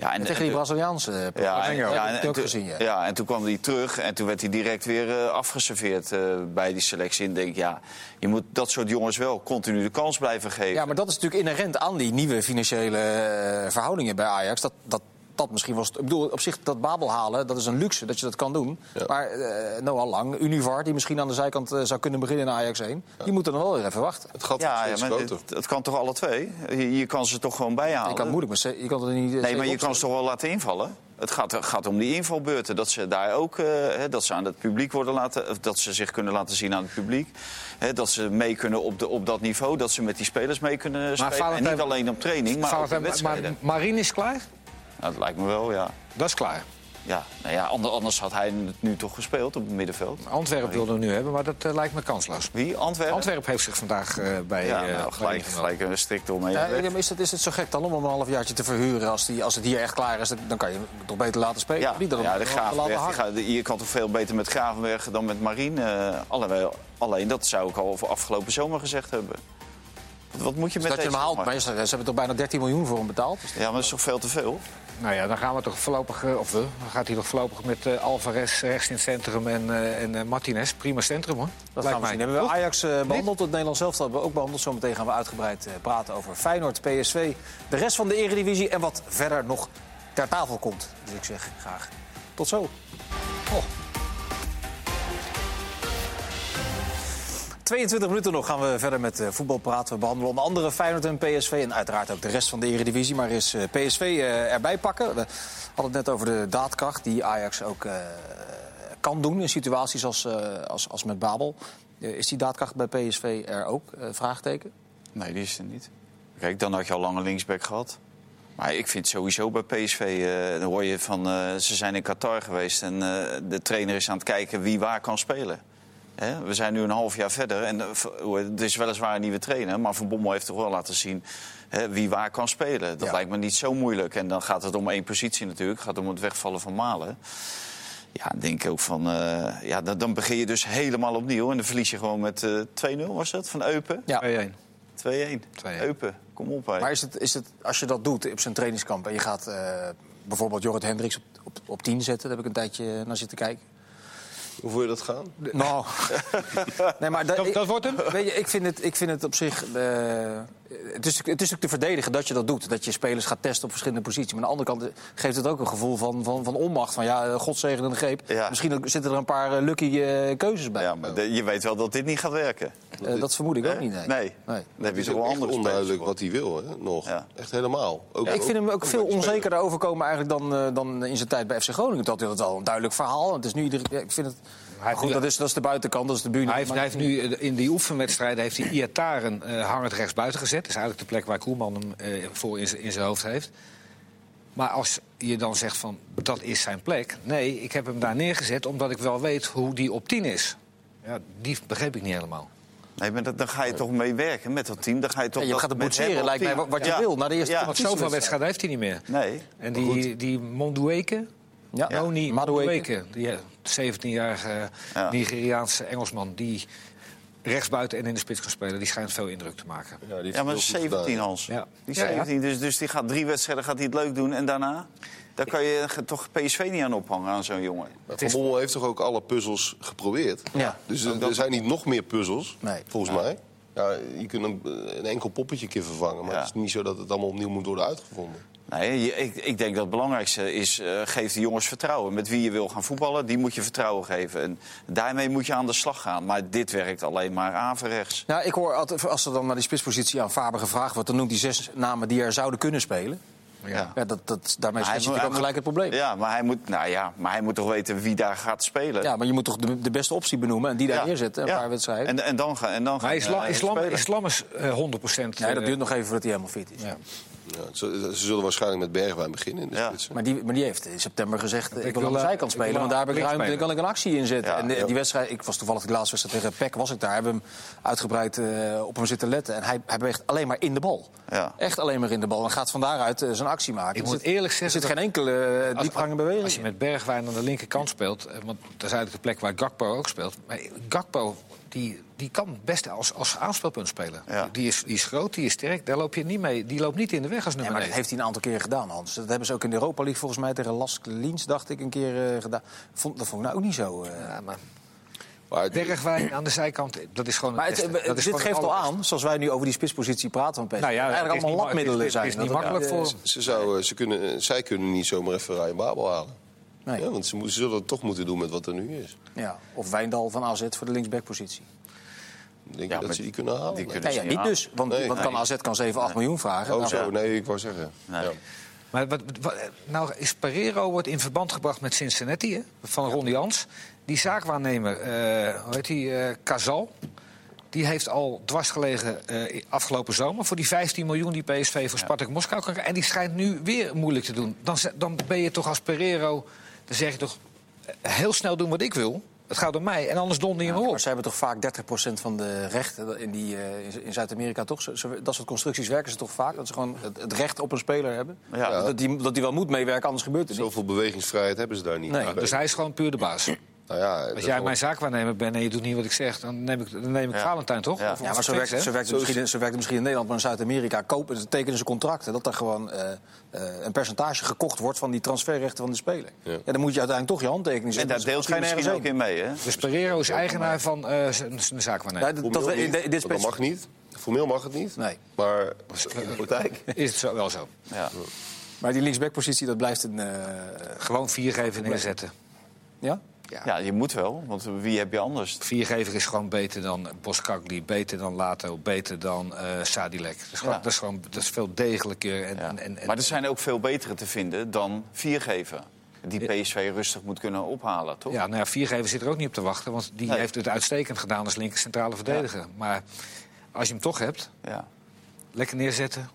Ja, en, Tegen die Braziliaanse ja, en, ja, en, ik gezien, ja. ja, en toen kwam hij terug en toen werd hij direct weer eh, afgeserveerd eh, bij die selectie. En ik denk, ja, je moet dat soort jongens wel continu de kans blijven geven. Ja, maar dat is natuurlijk inherent aan die nieuwe financiële eh, verhoudingen bij Ajax. Dat, dat, dat misschien was. Ik bedoel, op zich dat Babel halen, dat is een luxe dat je dat kan doen. Ja. Maar eh Noah Lang, Univar, die misschien aan de zijkant eh, zou kunnen beginnen in Ajax 1, die moeten dan wel weer even wachten. Het ja, ja, maar groter. het, het kan toch alle twee? Je, je kan ze toch gewoon bijhalen? Je kan het moeilijk, maar je kan er niet. eh, Nee, maar je kan ze toch wel laten invallen? Het gaat, gaat om die invalbeurten. Dat ze daar ook hè, dat ze aan het publiek worden laten. Dat ze zich kunnen laten zien aan het publiek. Hè, dat ze mee kunnen op, de, op dat niveau. Dat ze met die spelers mee kunnen spelen. En niet alleen op training, maar ook Valentijn, maar wedstrijden. maar Marien is klaar? Nou, dat lijkt me wel, ja. Dat is klaar. ja, nou ja ander- anders had hij het nu toch gespeeld op het middenveld. Antwerpen wilde hem nu hebben, maar dat eh, lijkt me kansloos. Wie? Antwerpen? Antwerpen heeft zich vandaag eh, bij... Ja, eh, nou, gelijk, gelijk een strikt omheen. Ja, is, het, is het zo gek dan om hem een halfjaartje te verhuren? Als, die, als het hier echt klaar is, dan kan je hem toch beter laten spelen. Ja, Niet dan ja, de hem Gravenberg. gaat- je kan toch veel beter met Gravenberg dan met Marien. eh, alleen, alleen dat zou ik al afgelopen zomer gezegd hebben. Wat, moet je Dus met dat je hem deze haalt, jongen? maar ze ze hebben toch bijna 13 miljoen voor hem betaald? Dus Ja, maar dat is toch veel te veel? Nou ja, dan gaan we toch voorlopig... eh, Of we, dan gaat hij toch voorlopig met eh, Alvarez rechts in het centrum en, eh, en eh, Martinez. Prima centrum, hoor. Dat Lijkt gaan we zien. Hebben we? Ajax eh, behandeld, het Nederlands zelf hebben we ook behandeld. Zometeen gaan we uitgebreid eh, praten over Feyenoord, PSV, de rest van de Eredivisie... en wat verder nog ter tafel komt. Dus ik zeg graag tot zo. Oh. 22 minuten nog gaan we verder met eh, voetbal praten. We behandelen onder andere Feyenoord en PSV... en uiteraard ook de rest van de Eredivisie. Maar is eh, PSV eh, erbij pakken? We hadden het net over de daadkracht die Ajax ook kan doen... in situaties als, als, als met Babel. Is die daadkracht bij PSV er ook? Vraagteken? Nee, die is er niet. Kijk, dan had je al lange linksback gehad. Maar ik vind sowieso bij PSV, eh, dan hoor je van, ze zijn in Qatar geweest en de trainer is aan het kijken wie waar kan spelen. Hè? We zijn nu een half jaar verder en eh, hoe- het is weliswaar een nieuwe trainer, maar Van Bommel heeft toch wel laten zien hè, wie waar kan spelen. Dat Ja. lijkt me niet zo moeilijk. En dan gaat het om één positie natuurlijk, het gaat om het wegvallen van Malen. Ja, dan denk ik ook van, eh, ja, dan, dan begin je dus helemaal opnieuw en dan verlies je gewoon met eh 2-0 was dat van Eupen. Ja. 2-1. 2-1. 2-1. Eupen, kom op. hè. Maar is het, is het, als je dat doet op zijn trainingskamp... en je gaat eh, bijvoorbeeld Jorrit Hendricks op, op, op 10 zetten... daar heb ik een tijdje naar zitten kijken. Hoe voel je dat gaan? Nou, nee, maar da- Dat- ik- dat wordt hem? Weet je, ik vind het, ik vind het op zich. eh, het, is, het is natuurlijk te verdedigen dat je dat doet. Dat je spelers gaat testen op verschillende posities. Maar aan de andere kant eh, geeft het ook een gevoel van, van, van onmacht. Van ja, eh, godzegen en greep. Ja. Misschien ook- zitten er een paar eh, lucky eh, keuzes bij. Ja, maar de- je weet wel dat dit niet gaat werken. Dat vermoed ik ook niet. Nee. Nee. Nee. Dan heb je Het is toch wel andere onduidelijk wat hij wil, hè, nog. Ja. Echt helemaal. Ook, ik vind hem ook veel onzekerder overkomen eigenlijk dan, eh, dan in zijn tijd bij FC Groningen. Dat had hij al een duidelijk verhaal. Het is nu ik vind het. Hij goed, dat is, dat is de buitenkant, dat is de buurt. Hij heeft, hij heeft nu eh, in die oefenwedstrijden heeft hij Iataren eh hangend rechts buiten gezet. Dat is eigenlijk de plek waar Koelman hem eh, voor in zijn- in zijn hoofd heeft. Maar als je dan zegt van dat is zijn plek. Nee, ik heb hem daar neergezet omdat ik wel weet hoe die op 10 is. Ja, die begreep ik niet helemaal. Nee, maar dat, dan ga je toch mee werken met dat team. Dan ga je toch Ja, je dat gaat het boetseren, lijkt mij, wat- je Ja. wil, naar de eerste Ja. Want zoveel wedstrijden heeft hij niet meer. Nee. En die, die Mondueke, Ja, Noni Madueke. Die eh, 17-jarige Ja. Nigeriaanse Engelsman... die rechtsbuiten en in de spits kan spelen, die schijnt veel indruk te maken. Ja, die Ja, maar heel goed 17 gedaan. Hans. Ja. Die Ja, ja. 17, dus, dus die gaat drie wedstrijden gaat hij het leuk doen. En daarna? Daar kan je toch PSV niet aan ophangen aan zo'n jongen. Maar Van Bommel heeft toch ook alle puzzels geprobeerd? Ja. Dus er, er zijn niet nog meer puzzels, Nee. volgens mij. Ja, je kunt een, een enkel poppetje keer vervangen. Maar Ja. het is niet zo dat het allemaal opnieuw moet worden uitgevonden. Nee, ik, ik denk dat het belangrijkste is, eh geef de jongens vertrouwen. Met wie je wil gaan voetballen, die moet je vertrouwen geven. En daarmee moet je aan de slag gaan. Maar dit werkt alleen maar averechts. Ja, ik hoor altijd, als er dan naar die spitspositie aan Faber gevraagd wordt... dan noemt hij zes namen die er zouden kunnen spelen. Ja. Ja, dat, dat, daarmee hij natuurlijk ook gelijk het probleem. Ja. Ja, maar hij moet, nou ja, maar hij moet toch weten wie daar gaat spelen. maar je moet toch de, de beste optie benoemen en die daar Ja. neerzetten, een Ja. paar wedstrijden. En, en dan gaan en dan gaan, Maar is, La, eh, is, Lam, spelen. is Lammers eh, 100%? nee, dat eh, duurt nog even voordat hij helemaal fit is. Ja. Ze, zullen waarschijnlijk met Bergwijn beginnen in de Ja. spits. Maar, die, maar die heeft in september gezegd, ik, wil wil, aan de eh, zijkant ik spelen, want daar heb ik ruimte en kan ik een actie inzetten. Ja, en de- ja. die wedstrijd, ik was toevallig de laatste wedstrijd tegen PEC, was ik daar, hebben hem uitgebreid eh, op hem zitten letten. En hij, hij beweegt alleen maar in de bal. Ja. Echt alleen maar in de bal. En gaat van daaruit eh, zijn actie maken. Ik Er moet zit- eerlijk Er zeggen zit geen enkele eh, diepgangende beweging. Als je met Bergwijn aan de linkerkant speelt, eh, want dat is eigenlijk de plek waar Gakpo ook speelt. Maar Gakpo die, die kan best als, als aanspeelpunt spelen. Ja. Die, is, die is groot, die is sterk, daar loop je niet mee. Die loopt niet in de weg als Ja, nummer maar dat 9. heeft hij een aantal keren gedaan, Hans. Dat hebben ze ook in de Europa League volgens mij tegen Lask Liens, dacht ik, een keer eh, gedaan. Vond, dat vond ik nou ook niet zo. eh. Ja, maar Maar het- Bergwijn aan de zijkant, dat is gewoon Maar het, eh, Dat is dit geeft al aan, zoals wij nu over die spitspositie praten van PSV. Nou ja, het eigenlijk allemaal is- zijn. het is niet makkelijk voor- ze zouden, ze kunnen, zij kunnen niet zomaar even Ryan Babel halen. Nee. Ja, want ze, moeten- ze zullen het toch moeten doen met wat er nu is. Ja, of Wijndal van AZ voor de linksbackpositie. Denk Ja, je dat ze die kunnen halen? die Nee. kunnen- Nee, ja, niet dus. Want, Nee. want kan. AZ kan 7, 8 miljoen vragen. Oh, Nou, zo. Nee, ik wou zeggen. Nee. Ja. Maar wat, wat- nou is Pereiro wordt in verband gebracht met Cincinnati hè, van Ron Jans. Die zaakwaarnemer, eh hoe heet die, eh Casal. Die heeft al dwars gelegen eh, afgelopen zomer voor die 15 miljoen die PSV voor Spartak Moskou kan krijgen. En die schijnt nu weer moeilijk te doen. Dan, dan ben je toch als Pereiro, dan zeg je toch eh, heel snel doen wat ik wil. Het gaat om mij en anders donder je me maar op. ze hebben toch vaak 30% van de rechten in, die, eh, in- Zuid-Amerika toch? Zo- zo- dat soort constructies werken ze toch vaak? Dat ze gewoon het, het recht op een speler hebben? Ja. Dat, die, dat die wel moet meewerken, anders gebeurt het niet. Zoveel bewegingsvrijheid hebben ze daar niet. Nee. Dus hij is gewoon puur de baas. Nou ja, Als jij mijn zaakwaarnemer bent en je doet niet wat ik zeg, dan neem ik, dan neem ik Ja. Valentijn toch? Ja. Of- maar zo werkt, zo, werkt het Zo is- misschien, zo werkt het misschien in Nederland, maar in Zuid-Amerika kopen ze tekenen ze contracten. Dat er gewoon eh, eh, een percentage gekocht wordt van die transferrechten van de speler. Ja. Ja. dan moet je uiteindelijk toch je handtekening En zetten. daar Dus deelt hij schijnt misschien ook in mee, hè? Dus Pereiro is eigenaar van eh, zijn zijn zaakwaarnemer. Ja, dat, Formeel dat we in, niet, de- in dit want dat spits- mag niet. Formeel mag het niet. Nee. Maar in de praktijk. Is het zo, wel zo? Ja. Maar die linksbackpositie, dat blijft een... eh, Gewoon viergever neerzetten. ja? Ja, je moet wel, want wie heb je anders? Viergever is gewoon beter dan Boskakli, beter dan Lato, beter dan eh Sadilek. Dat is, gewoon, Ja. dat, is gewoon, dat is veel degelijker. En, Ja. en, en, Maar er zijn ook veel betere te vinden dan viergever. Die PSV rustig moet kunnen ophalen, toch? ja, nou ja, viergever zit er ook niet op te wachten, want die Nee. heeft het uitstekend gedaan als linker centrale verdediger. Maar als je hem toch hebt, Ja. lekker neerzetten.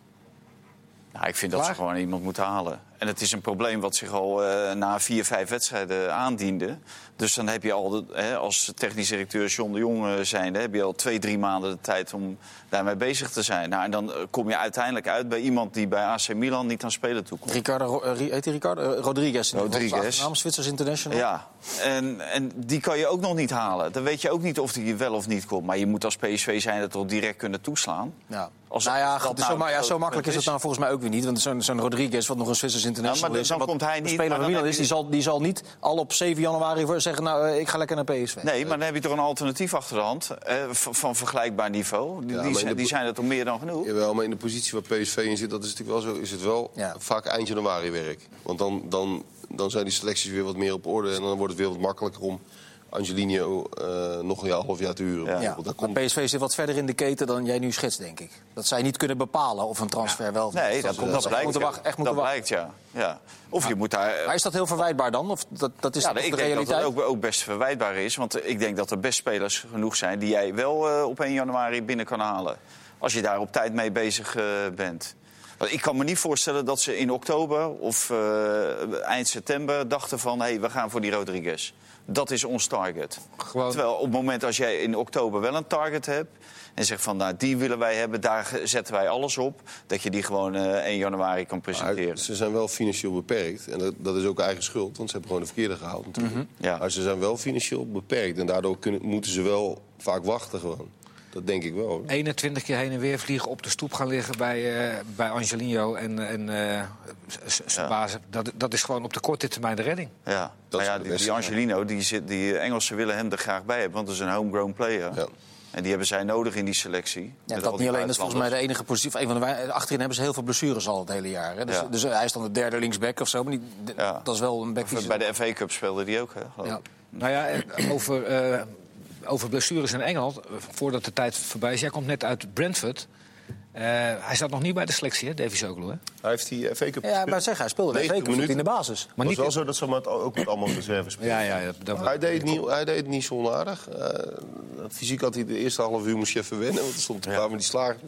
Nou, ik vind dat ze gewoon iemand moeten halen. En het is een probleem wat zich al eh, na vier, vijf wedstrijden aandiende. Dus dan heb je al, de, hè, als technisch directeur John de Jong eh, zijnde... heb je al twee, drie maanden de tijd om daarmee bezig te zijn. Nou, en dan eh, kom je uiteindelijk uit bij iemand die bij AC Milan niet aan spelen toekomt. Ricardo, heet hij Ricardo? Rodriguez. Rodriguez. Namens Zwitsers International. Ja, en, en die kan je ook nog niet halen. Dan weet je ook niet of die wel of niet komt. Maar je moet als PSV zijn dat toch direct kunnen toeslaan. Ja. Als- nou ja, goed, nou zo, maar ja, zo makkelijk is het nou volgens mij ook weer niet. Want zo'n zo'n Rodriguez, wat nog een Zwitsers international Ja, maar is... dan komt hij een niet, speler maar van Milan is, die zal, die zal niet al op 7 januari voor zeggen... nou, eh, ik ga lekker naar PSV. Nee, maar dan heb je toch een alternatief achter de hand eh, van, van vergelijkbaar niveau. Die, Ja, die zijn, de die bo- zijn er toch meer dan genoeg? Jawel, maar in de positie waar PSV in zit, dat is natuurlijk wel zo, is het wel Ja. vaak eind januari werk. Want dan, dan, dan zijn die selecties weer wat meer op orde en dan wordt het weer wat makkelijker om Angelino eh, nog een jaar, half jaar te huren. Ja. Daar komt, PSV zit wat verder in de keten dan jij nu schetst, denk ik. Dat zij niet kunnen bepalen of een transfer wel... of niet. Nee, dat, dat, dat, blijkt. moeten ja. wachten, echt dat wachten. blijkt, ja. ja. Of je moet daar... Maar is dat heel verwijtbaar dan? Of dat, dat is ja, toch ik de denk dat realiteit? het ook, ook best verwijtbaar is. Want ik denk dat er best spelers genoeg zijn... die jij wel eh, op 1 januari binnen kan halen. Als je daar op tijd mee bezig eh, bent. Want ik kan me niet voorstellen dat ze in oktober of eh, eind september dachten van... hé, hey, we gaan voor die Rodriguez. Dat is ons target. Gewoon- Terwijl op het moment als jij in oktober wel een target hebt... en zegt van, nou, die willen wij hebben, daar zetten wij alles op... dat je die gewoon eh 1 januari kan maar presenteren. ze zijn wel financieel beperkt en dat, dat is ook eigen schuld, want ze hebben gewoon de verkeerde gehaald natuurlijk. Mhm. Ja. Maar ze zijn wel financieel beperkt en daardoor kunnen, moeten ze wel vaak wachten gewoon. Dat denk ik wel. hoor. 21 keer heen en weer vliegen, op de stoep gaan liggen bij, eh, bij Angelino en, en eh, Ja. baas. Dat, dat is gewoon op de korte termijn de redding. Ja, Dat is ja de die, die Angelino, die, zit, die Engelsen willen hem er graag bij hebben, want dat is een homegrown player. Ja. En die hebben zij nodig in die selectie. Ja, dat niet alleen, dat is volgens mij de enige positie. of Een van de achterin hebben ze heel veel blessures al het hele jaar. Hè? Dus, Ja. dus hij is dan de derde linksback of zo. Maar die, d- Ja. dat is wel een back Bij de FA Cup speelde die ook, hè? geloof Ja. ik. Nou ja, en over, eh, over blessures in Engeland, eh, voordat de tijd voorbij is. Jij komt net uit Brentford. Eh, hij zat nog niet bij de selectie, hè, Davy Soglu, hè? Hij heeft die FA Cup Ja, maar zeg, hij speelde 90 zeker goed minuten. in de basis. Maar het niet was wel zo dat ze maar ook met allemaal reserves speelden. Ja, ja, ja, dat- Hij deed, het niet, hij deed het niet zo onaardig. Eh, fysiek had hij de eerste half uur moest je even wennen. Want er stond een paar met die slagen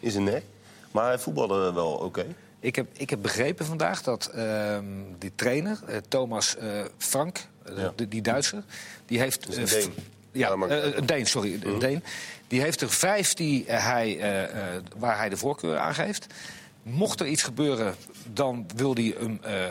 in zijn nek. Maar hij voetbalde wel oké. Ik heb, ik heb begrepen vandaag dat ehm, die trainer, Thomas eh, Frank, Ja. de- die Duitser, die heeft... is een eh, Ja, maar- eh, een Deen, sorry, een Deen. Die heeft er vijf die, eh, hij, eh, eh, waar hij de voorkeur aan geeft. Mocht er iets gebeuren, dan wil hij eh,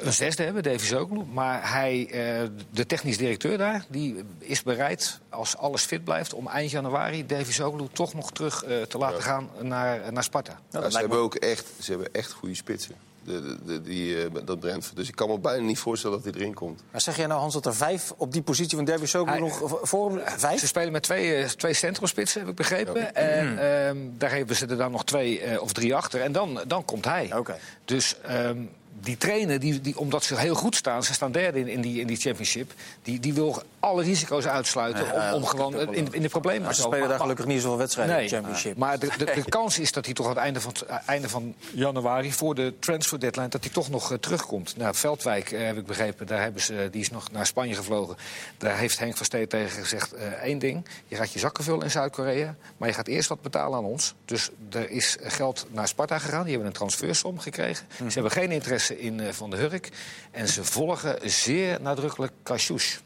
een zesde hebben, Davy Zoglu. Maar hij, eh, de technisch directeur daar, die is bereid, als alles fit blijft... om eind januari Davy Zoglu toch nog terug eh, te laten gaan naar, naar Sparta. Nou, Ja, ze hebben ook echt, ze hebben echt goede spitsen. De, die, eh, dat Brentford. Dus ik kan me bijna niet voorstellen dat hij erin komt. Maar zeg jij nou, Hans, dat er vijf op die positie van Derby Hij- nog voor hem? Vijf? Ze spelen met twee, eh, twee centrumspitsen, heb ik begrepen. En ehm, daar hebben ze er dan nog twee eh, of drie achter. En dan, dan komt hij. Oké. Dus ehm, die trainer, die, die, omdat ze heel goed staan... ze staan derde in, in, die, in die championship... Die, die wil alle risico's uitsluiten om, gewoon in, in de problemen Maar te ze spelen daar Maar- gelukkig niet zoveel wedstrijden in de championship. maar de, de, de kans is dat hij toch aan het einde van, eh, einde van januari... voor de transfer deadline, dat hij toch nog eh, terugkomt. Nou, Veldwijk, eh, heb ik begrepen, daar hebben ze, die is nog naar Spanje gevlogen. Daar heeft Henk van Steed tegen gezegd één ding. Je gaat je zakken vullen in Zuid-Korea, maar je gaat eerst wat betalen aan ons. Dus er is geld naar Sparta gegaan. Die hebben een transfersom gekregen. Ze hebben geen interesse in Van de Hurk. En ze volgen zeer nadrukkelijk Kashouch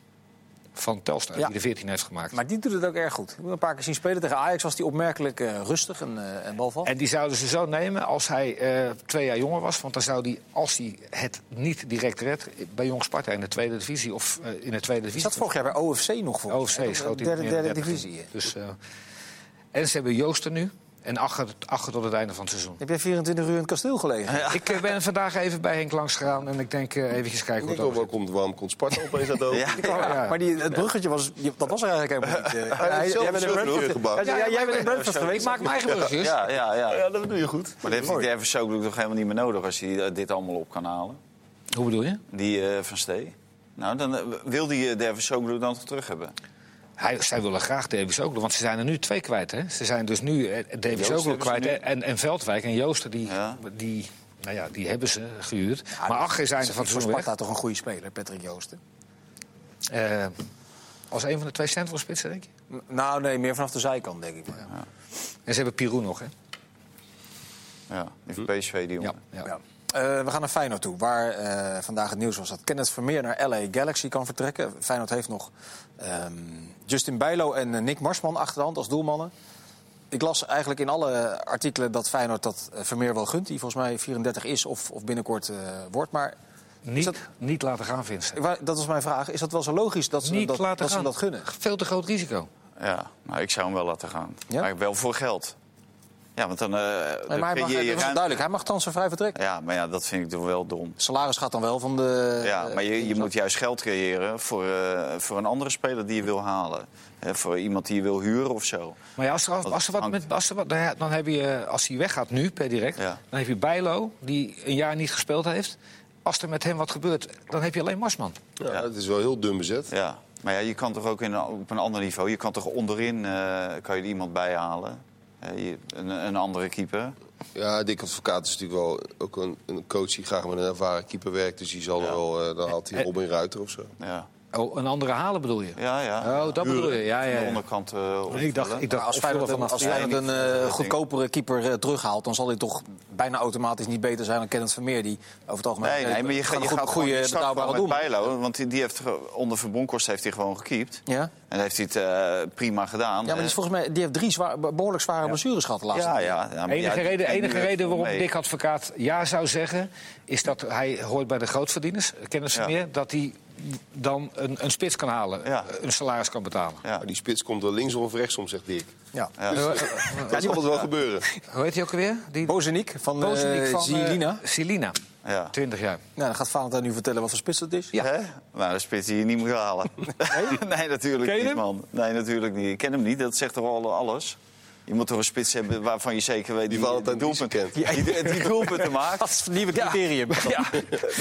van Telstar, Ja. die de 14 heeft gemaakt. Maar die doet het ook erg goed. Ik heb een paar keer zien spelen. Tegen Ajax was hij opmerkelijk eh, rustig en, eh en balval. En die zouden ze zo nemen als hij eh, twee jaar jonger was. Want dan zou hij, als hij het niet direct redt... bij Jong Sparta in de tweede divisie of in de tweede Is divisie... dat vorig jaar bij OFC nog voor? OFC schoot hij derde, meer dan derde 30. divisie. Dus, en ze hebben Joosten nu. En achter, achter tot het einde van het seizoen. Heb jij 24 uur in het kasteel gelegen? Ik eh, ben vandaag even bij Henk langs gegaan. En ik denk eh eventjes kijken hoe het over komt, waarom komt Sparta opeens uit? Ja. Ja, ja. Maar die, het bruggetje was, dat was er eigenlijk helemaal niet. eh. Hij jij bent in een gebouwd. Ja, ja, jij bent in Brentford Ik geweest. maak mijn eigen brugjes. Ja, ja, ja. Ja, dat doe je goed. Maar dat heeft die Soglu toch helemaal niet meer nodig als hij dit allemaal op kan halen? Hoe bedoel je? Die eh, Van Stee. Nou, dan wil die uh, Soglu dan toch terug hebben? Hij, zij willen graag Davies ook, want ze zijn er nu twee kwijt. Hè? Ze zijn dus nu eh, Davies ook kwijt en, en Veldwijk en Joosten, die, Ja. die, nou ja, die hebben ze gehuurd. Ja, maar achter zijn is ze van seizoen weg. Sparta toch een goede speler, Patrick Joosten. Eh, als een van de twee centrumspitsen, denk je? Nou, nee, meer vanaf de zijkant, denk ik. Maar, ja. En ze hebben Pirou nog, hè? Ja, die van PSV, die jongen. ja. Ja. Eh, we gaan naar Feyenoord toe, waar eh, vandaag het nieuws was dat Kenneth Vermeer naar LA Galaxy kan vertrekken. Feyenoord heeft nog ehm, Justin Bijlo en eh, Nick Marsman achter de hand als doelmannen. Ik las eigenlijk in alle artikelen dat Feyenoord dat eh, Vermeer wel gunt. Die volgens mij 34 is of, of binnenkort eh, wordt. Maar Niet, dat, niet laten gaan, Vincent. dat was mijn vraag. Is dat wel zo logisch dat ze, Niet dat, laten dat, ze dat gunnen? Veel te groot risico. Ja, nou, ik zou hem wel laten gaan. Ja? Maar wel voor geld. Ja, want dan, eh Nee, dan maar hij mag, creëer dat je is ruimte. duidelijk. Hij mag transfervrij vertrekken. Ja, maar ja, dat vind ik toch wel dom. Salaris gaat dan wel van de... Ja, eh, maar je, je moet juist geld creëren voor, eh, voor een andere speler die je wil halen. Hè, voor iemand die je wil huren of zo. Maar ja, als er, als er wat met, als er wat, dan dan heb je, als hij weggaat nu per direct, Ja. dan heb je Bijlo, die een jaar niet gespeeld heeft. Als er met hem wat gebeurt, dan heb je alleen Marsman. Ja, het is wel heel dun bezet. Ja, maar ja, je kan toch ook in, op een ander niveau... je kan toch onderin eh, kan je er iemand bij halen. Je- een, een andere keeper. Ja, Dick Advocaat is natuurlijk wel ook een, een coach die graag met een ervaren keeper werkt. Dus die zal er Ja. wel, eh, dan haalt hij En- Robin Ruiter of zo. Ja, Oh, een andere halen bedoel je? ja. ja. Oh, dat bedoel je. Ja, ja, de ja. onderkant eh, Ik dacht, ik dacht als Feyenoord, vanaf als Feyenoord een Ja, eh, goedkopere keeper eh, terughaalt... dan zal hij toch bijna automatisch niet beter zijn dan Kenneth Vermeer... die over het algemeen Nee, nee, maar je, een gaat- je goede, gaat betaalbare doelman. Bijlo, want die, die heeft onder Verbonkost heeft hij gewoon gekiept. Ja? En heeft hij het eh, prima gedaan. ja, maar die, is volgens mij, die heeft drie zwaar, behoorlijk zware blessures gehad de laatste ja, ja, ja, maar enige ja, reden, enige reden waarom. Dick Advocaat ja zou zeggen... is dat hij hoort bij de grootverdieners, kennis Ja. meer... dat hij dan een, een spits kan halen, Ja. een salaris kan betalen. Ja. Maar die spits komt er linksom of rechtsom, zegt Dick. Ja. Ja. Dat zal het wel gebeuren. Hoe heet hij ook alweer? Die Bozeniek van eh Bozeniek van... eh, Zilina. Silina, Ja. 20 jaar. Nou, dan gaat Valentijn nu vertellen wat voor spits dat is. Ja. Hè? Nou, de spits die je niet moet halen. Nee, natuurlijk Ken je niet, hem? man. Nee, natuurlijk niet. Ik ken hem niet, dat zegt toch al alles. Je moet toch een spits hebben waarvan je zeker weet... Die Valentijn doelpunt, Driessen die, die, die doelpunten maakt. Dat is het nieuwe criterium. Ja.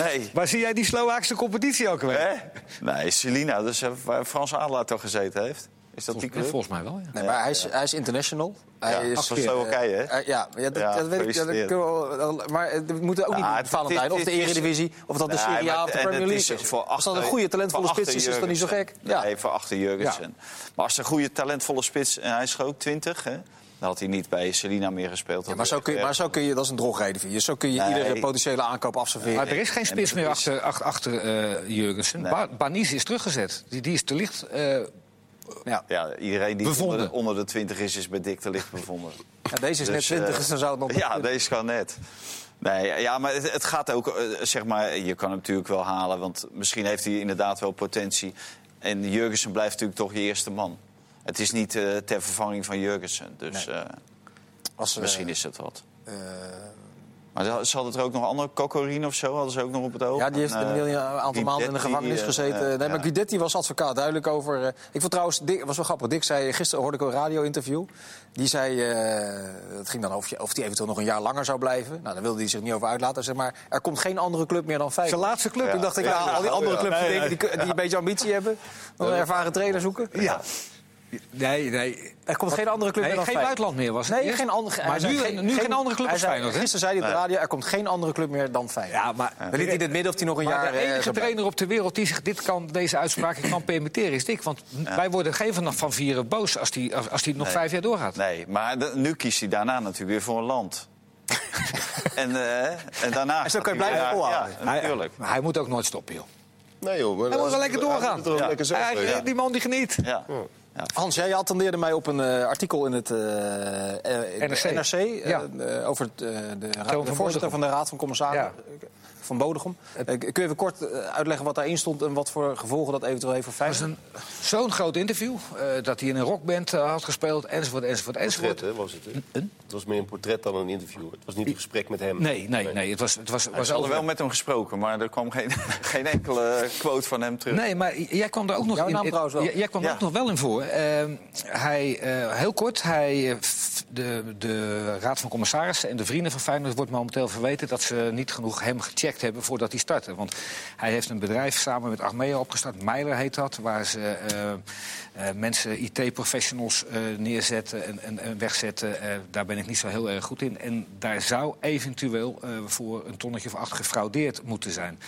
Nee. Maar zie jij die Slovaakse competitie ook weer? Hè? Nee, Selina, dus waar Frans Adelaar toch gezeten heeft. Is dat die Volgens, club? volgens mij wel, ja. Nee, maar hij is, hij is international. Hij Ja, is, van Slowakije, hè? eh, ja, ja, dat, Ja, dat weet ik. Ja, dat gefeliciteerd. kunnen we wel- maar eh, we moeten ook niet het- Valentijn het- of de Eredivisie of dat de Serie A of de Premier League is. voor Als dat een goede talentvolle spits is, is dat niet zo gek. Nee, voor achter Jurgensen. Maar als een goede talentvolle spits, en hij is ook 20, hè? Dan had hij niet bij Selina meer gespeeld. Ja, maar, zo kun je, maar zo kun je, dat is een drogreden. Zo kun je Nee. iedere potentiële aankoop afserveren. Maar er is geen spits meer achter, achter, achter eh, Jurgensen. Nee. Ba Banis is teruggezet. Die, die is te licht. eh, Ja. Ja, iedereen die onder de, onder de 20 is, is bij dik te licht bevonden. Ja, deze is net Dus, 20, eh, dus dan zou het nog... Ja, deze kan net. Nee, ja, maar het, het gaat ook, eh, zeg maar, je kan hem natuurlijk wel halen, want misschien heeft hij inderdaad wel potentie. En Jurgensen blijft natuurlijk toch je eerste man. Het is niet eh, ter vervanging van Jurgensen, dus Als, misschien is het wat. Maar ze ze hadden er ook nog andere, Cocorine of zo, hadden ze ook nog op het oog. Ja, die heeft En, een, eh, een aantal Guidetti, maanden in de gevangenis eh, gezeten. eh, nee, maar. Guidetti was advocaat duidelijk over... eh, ik vond trouwens, Dick, was wel grappig. Dick zei, gisteren hoorde ik een radio-interview. Die zei, eh, het ging dan of, je- of hij eventueel nog een jaar langer zou blijven. Nou, daar wilde hij zich niet over uitlaten. Zeg maar, er komt geen andere club meer dan vijf. Zijn laatste club. Toen dacht ik, Ja. ja, al die andere clubs die, die, die een beetje ambitie hebben... dan een ervaren trainer zoeken. ja. Nee, nee. Er komt geen andere club Nee, meer dan geen Feyenoord. buitenland meer was het Nee, eerst. geen andere. Maar hij zei nu, geen- nu geen, andere club hij als zei- Feyenoord, hè? Gisteren zei hij op de radio, er komt geen andere club meer dan Feyenoord. Ja, maar, We weten niet in het midden of hij nog een maar jaar... de eh, enige trainer op de wereld die zich dit kan, deze uitspraken kan permitteren is Dick. Want wij worden geen van, van vieren boos als die, als, als die nog Nee. vijf jaar doorgaat. Nee, maar de- nu kiest hij daarna natuurlijk weer voor een land. en, eh, en daarna... En zo kan je hij blijven volhouden. Ja, natuurlijk. Maar hij moet ook nooit stoppen, joh. Nee joh, maar Hij moet wel lekker doorgaan. Hij Ja. Hij-. Die man die geniet. Ja. Ja. Hans, jij attendeerde mij op een eh, artikel in het eh, eh, NRC. NRC Ja. over het, de, de voorzitter van de Raad van Commissarissen. Van Bodegom. Eh, kun je even kort eh, uitleggen wat daarin stond en wat voor gevolgen dat eventueel heeft voor Dat was Feyenoord? een- zo'n groot interview. eh, dat hij in een rockband had gespeeld, enzovoort, enzovoort, enzovoort. Portret, hè, was het. hè? Het was meer een portret dan een interview. Het was niet een gesprek met hem. Nee, nee, nee. Het was, het was, Ze was hadden wel met hem gesproken, maar er kwam geen, geen enkele quote van hem terug. Nee, maar jij kwam er ook nog in. wel. Jij kwam er Ja. ook nog wel in voor. Ehm, hij, eh, heel kort, hij, de, de Raad van Commissarissen en de vrienden van Feyenoord wordt momenteel verweten dat ze niet genoeg hem gecheckt hebben voordat hij startte. Want hij heeft een bedrijf samen met Achmea opgestart, Meiler heet dat, waar ze eh, eh, mensen, IT-professionals eh, neerzetten en, en, en wegzetten. Daar ben ik niet zo heel erg goed in. En daar zou eventueel voor een tonnetje of acht gefraudeerd moeten zijn.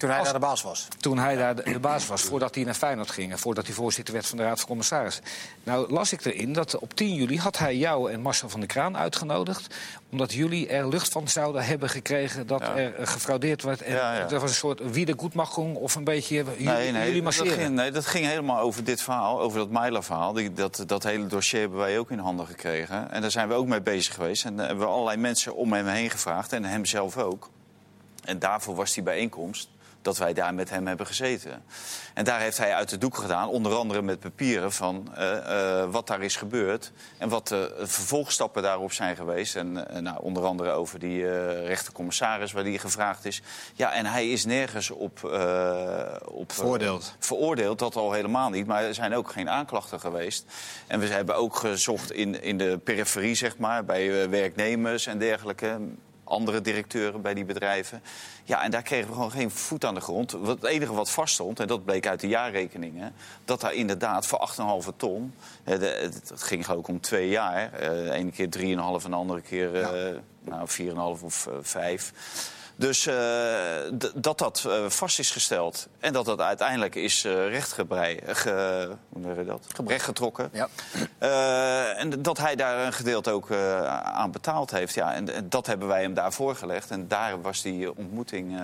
Toen hij als- daar de baas was. Toen hij daar de, de baas was, voordat hij naar Feyenoord ging... en voordat hij voorzitter werd van de Raad van Commissarissen. Nou las ik erin dat op 10 juli had hij jou en Marcel van der Kraan uitgenodigd... omdat jullie er lucht van zouden hebben gekregen dat Ja. er eh, gefraudeerd werd. En Ja, ja. Dat was een soort wiedergoedmachung of een beetje jullie, Nee, nee, jullie dat masseren. ging, nee, dat ging helemaal over dit verhaal, over dat Meiler-verhaal. Die- Dat, dat hele dossier hebben wij ook in handen gekregen. En daar zijn we ook mee bezig geweest. En daar hebben we allerlei mensen om hem heen gevraagd en hem zelf ook. En daarvoor was die bijeenkomst dat wij daar met hem hebben gezeten. En daar heeft hij uit de doek gedaan, onder andere met papieren van eh, eh, wat daar is gebeurd en wat de vervolgstappen daarop zijn geweest. En eh, nou, onder andere over die rechtercommissaris waar die gevraagd is. Ja, en hij is nergens op, op Veroordeeld. veroordeeld, dat al helemaal niet. Maar er zijn ook geen aanklachten geweest. En we hebben ook gezocht in, in de periferie, zeg maar, bij werknemers en dergelijke. Andere directeuren bij die bedrijven. Ja, en daar kregen we gewoon geen voet aan de grond. Het enige wat vaststond, en dat bleek uit de jaarrekeningen... dat daar inderdaad voor 8,5 ton... eh, Het ging geloof ik om twee jaar. eh, De ene keer 3,5 en de andere keer eh, nou, 4,5 of eh, 5. Dus eh, dat dat eh, vast is gesteld en dat dat uiteindelijk is eh rechtgebrei, ge, hoe dat? rechtgetrokken. Ja. En dat hij daar een gedeelte ook aan betaald heeft. Ja, en, en dat hebben wij hem daar voorgelegd. En daar was die ontmoeting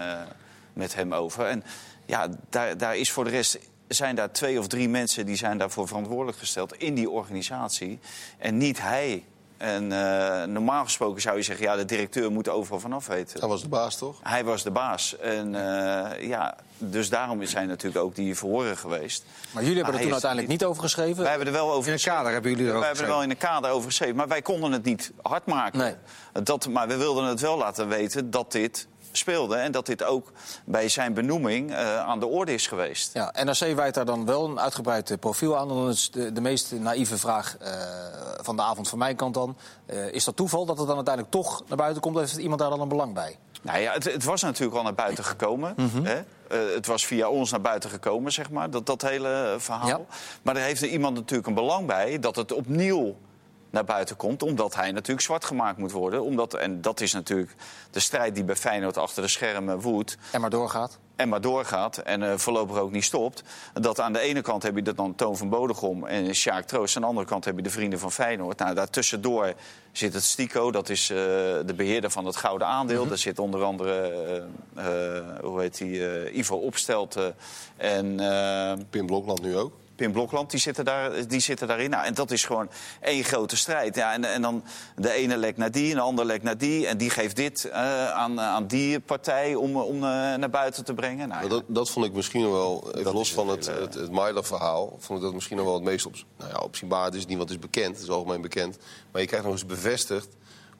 met hem over. En ja, daar, daar is voor de rest zijn daar twee of drie mensen die zijn daarvoor verantwoordelijk gesteld in die organisatie. En niet hij. En eh, normaal gesproken zou je zeggen, ja, de directeur moet er overal vanaf weten. Hij was de baas, toch? Hij was de baas. En eh, ja, dus daarom zijn natuurlijk ook die verhoren geweest. Maar jullie hebben er hij toen is uiteindelijk niet over geschreven. Wij hebben er wel over In een kader hebben jullie er ook wij hebben er wel in een kader over geschreven. Maar wij konden het niet hard maken. Nee. Dat, maar we wilden het wel laten weten dat dit speelde. En dat dit ook bij zijn benoeming eh, aan de orde is geweest. Ja, NRC wijt daar dan wel een uitgebreid eh, profiel aan. Dan is de, de meest naïeve vraag eh, van de avond van mijn kant dan. is dat toeval dat het dan uiteindelijk toch naar buiten komt? Heeft iemand daar dan een belang bij? Nou ja, het, het was natuurlijk al naar buiten gekomen. Mhm. hè? het was via ons naar buiten gekomen, zeg maar, dat, dat hele verhaal. Ja. Maar daar heeft er iemand natuurlijk een belang bij dat het opnieuw naar buiten komt. Omdat hij natuurlijk zwart gemaakt moet worden. Omdat, en dat is natuurlijk de strijd die bij Feyenoord achter de schermen woedt. En maar doorgaat. En maar doorgaat en eh, voorlopig ook niet stopt. Dat aan de ene kant heb je dat dan Toon van Bodegom en Sjaak Troost. Aan de andere kant heb je de vrienden van Feyenoord. Nou, daartussendoor zit het Stico, dat is eh, de beheerder van het gouden aandeel. Daar zit onder andere, eh, hoe heet die, eh, Ivo Opstelten en... Pim Blokland nu ook. Pim Blokland, die zitten, daar, die zitten daarin. Nou, en dat is gewoon één grote strijd. Ja, en, en dan de ene lekt naar die en de ander lekt naar die. En die geeft dit eh, aan, aan die partij om, om eh, naar buiten te brengen. Nou, ja. dat, dat vond ik misschien wel, even Dat los van het het, het, het Myler-verhaal... vond ik dat misschien nog wel het meest op, nou ja, opzienbaar. Is niet wat is bekend, het is algemeen bekend. Maar je krijgt nog eens bevestigd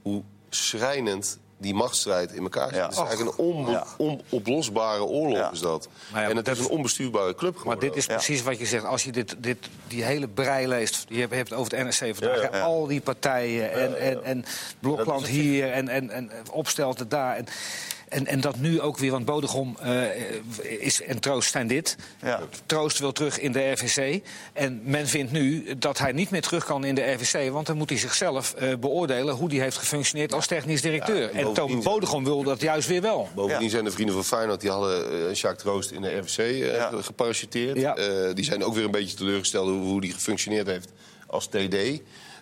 hoe schrijnend die machtsstrijd in elkaar zit. Ja. Het is eigenlijk een Ja. onoplosbare oorlog Ja. is dat. Maar en het is een onbestuurbare club Maar geworden. dit is precies wat je zegt. Als je dit, dit, die hele brei leest, je hebt, over het NRC vandaag, al die partijen en, en, en Blokland hier en, en, en Opstelten daar. En, en, en dat nu ook weer, want Bodegom eh, is, en Troost zijn dit. Ja. Troost wil terug in de RVC. En men vindt nu dat hij niet meer terug kan in de RVC... want dan moet hij zichzelf eh, beoordelen hoe hij heeft gefunctioneerd als technisch directeur. Ja, en en Toon Bodegom wil dat juist weer wel. Bovendien Ja. zijn de vrienden van Feyenoord... die hadden eh Jacques Troost in de RVC eh, Ja. geparachuteerd. Ja. Eh, die zijn ook weer een beetje teleurgesteld... hoe, hoe die gefunctioneerd heeft als TD.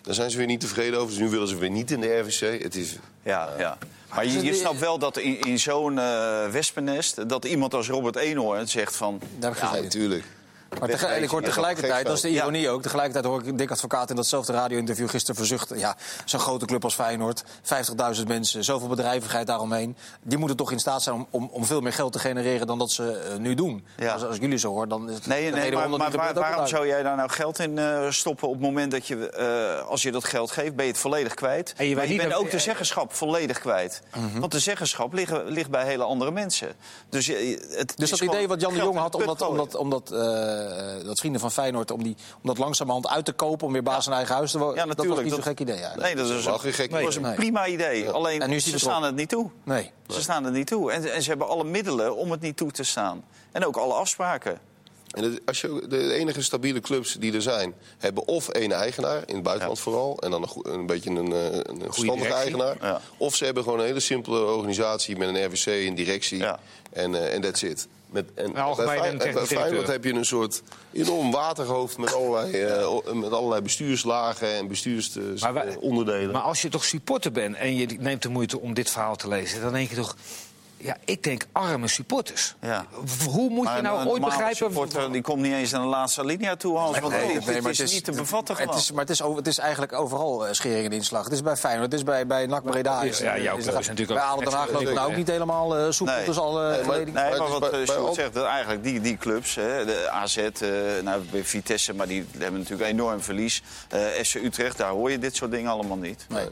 Daar zijn ze weer niet tevreden over. Dus nu willen ze weer niet in de RVC. Het is... Ja, ja. Maar je, je snapt wel dat in, in zo'n eh wespennest... dat iemand als Robert Eenhoorn zegt van... Daar heb ik Ja, natuurlijk. Maar tegelijk, ik hoor tegelijkertijd, dat is de ironie ook... tegelijkertijd hoor ik Dick Advocaat in datzelfde radio-interview gisteren verzuchten... ja, zo'n grote club als Feyenoord, 50.000 mensen, zoveel bedrijvigheid daaromheen... die moeten toch in staat zijn om, om, om veel meer geld te genereren dan dat ze eh, nu doen. Ja. Als, als ik jullie zo hoor, dan is het Nee, nee maar, maar waar- waarom zou jij daar nou geld in eh, stoppen... op het moment dat je, eh, als je dat geld geeft, ben je het volledig kwijt. En je maar bent ook de zeggenschap volledig kwijt. Mhm. Want de zeggenschap ligt, ligt bij hele andere mensen. Dus, je- het Dus dat idee wat Jan de Jong had, om dat, om dat, om dat, dat vrienden van Feyenoord... om, die, om dat langzamerhand uit te kopen, om weer baas in eigen huis te worden... Ja, dat natuurlijk. was niet zo'n gek idee. Ja. Nee, dat is wel een, geen gek dat was idee. een prima idee. Alleen, En nu ze staan het niet toe. Nee. Ze staan er niet toe. En, en ze hebben alle middelen om het niet toe te staan. En ook alle afspraken. En het- als je, de enige stabiele clubs die er zijn, hebben of één eigenaar, in het buitenland vooral, en dan een, goe- een beetje een, eh, een verstandige eigenaar. Ja. Of ze hebben gewoon een hele simpele organisatie met een RVC, een directie Ja. en eh, en that's it. Met, en Een algemene bij Feyenoord heb je een soort enorm waterhoofd met allerlei, eh, met allerlei bestuurslagen en Maar bestuursonderdelen. Maar als je toch supporter bent en je neemt de moeite om dit verhaal te lezen, dan denk je toch. Ja, ik denk arme supporters. Ja. Hoe moet je nou een ooit begrijpen. supporter, die komt niet eens aan de laatste linia toe, Hans. Want Nee, het, nee, is, niet te bevatten het gewoon. is, Maar het is, over- het is eigenlijk overal eh, schering en inslag. Het is bij Feyenoord, het is bij, bij NAC Breda. Ja, ja, jouw is natuurlijk Bij ook ADO Den Haag extra loopt het nou ook niet helemaal eh soepel. Nee. Dus al eh, Nee, maar- wat bij- eh, bij Sjoerd zegt, dat eigenlijk die, die clubs, hè, de AZ, eh, nou, bij Vitesse, maar die hebben natuurlijk enorm verlies. Eh FC Utrecht, daar hoor je dit soort dingen allemaal niet. Nee.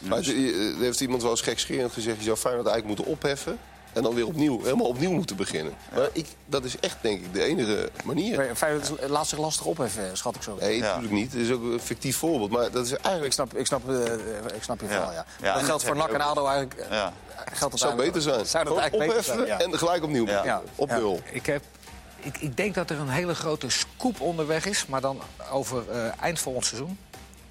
Maar het- eh, er heeft iemand wel eens gekscherend gezegd... je zou Feyenoord eigenlijk moeten opheffen... en dan weer opnieuw, helemaal opnieuw moeten beginnen. Maar ik, dat is echt, denk ik, de enige manier. Maar Feyenoord laat zich lastig opheffen, schat ik zo. Nee, Ja. natuurlijk niet. Het is ook een fictief voorbeeld. Maar dat is Ik eigenlijk snap, ik snap, eh, ik snap je Ja. verhaal, ja. Ja, dat geldt voor dat NAC en ADO eigenlijk. eh, Ja. Geldt dat zou beter zijn. Zou dat eigenlijk beter opheffen zijn, ja. en gelijk opnieuw. Op Ja. nul. Ik, heb, ik, ik denk dat er een hele grote scoop onderweg is, maar dan over eh, eind volgend seizoen.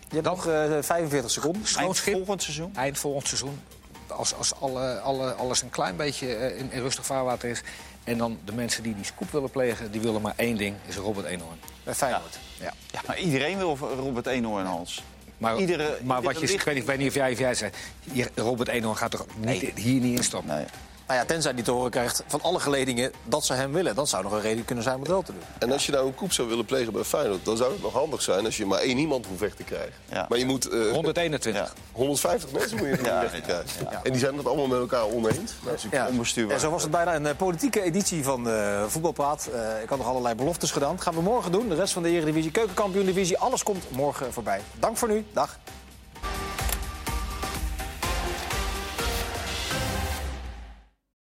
Je hebt nog eh, 45 seconden. Eind volgend seizoen? eind volgend seizoen. Als, als alle, alle, alles een klein beetje eh, in, in rustig vaarwater is. En dan de mensen die die scoop willen plegen, die willen maar één ding, is Robert Eenhoorn. Bij Feyenoord. Ja. Ja, maar iedereen wil Robert Eenhoorn, Hans. Maar, Iedere- maar wat iedere je, ik, weet, niet- ik weet niet of jij, of jij zei, hier, Robert Eenhoorn gaat er niet, hier niet in stappen. Nee. Nou ja, tenzij hij te horen krijgt van alle geledingen dat ze hem willen. Dat zou nog een reden kunnen zijn om het wel te doen. En als je nou een koep zou willen plegen bij Feyenoord... dan zou het nog handig zijn als je maar één iemand hoeft weg te krijgen. Ja. Maar je moet... eh, 121. Ja. 150 mensen moet je Ja. weg te krijgen. En die zijn het allemaal met elkaar oneens. Nou, Ja. onbestuurbaar. En zo was het bijna een eh, politieke editie van eh Voetbalpraat. Eh, ik had nog allerlei beloftes gedaan. Dat gaan we morgen doen. De rest van de Eredivisie, Keukenkampioen-divisie. Alles komt morgen voorbij. Dank voor nu. Dag.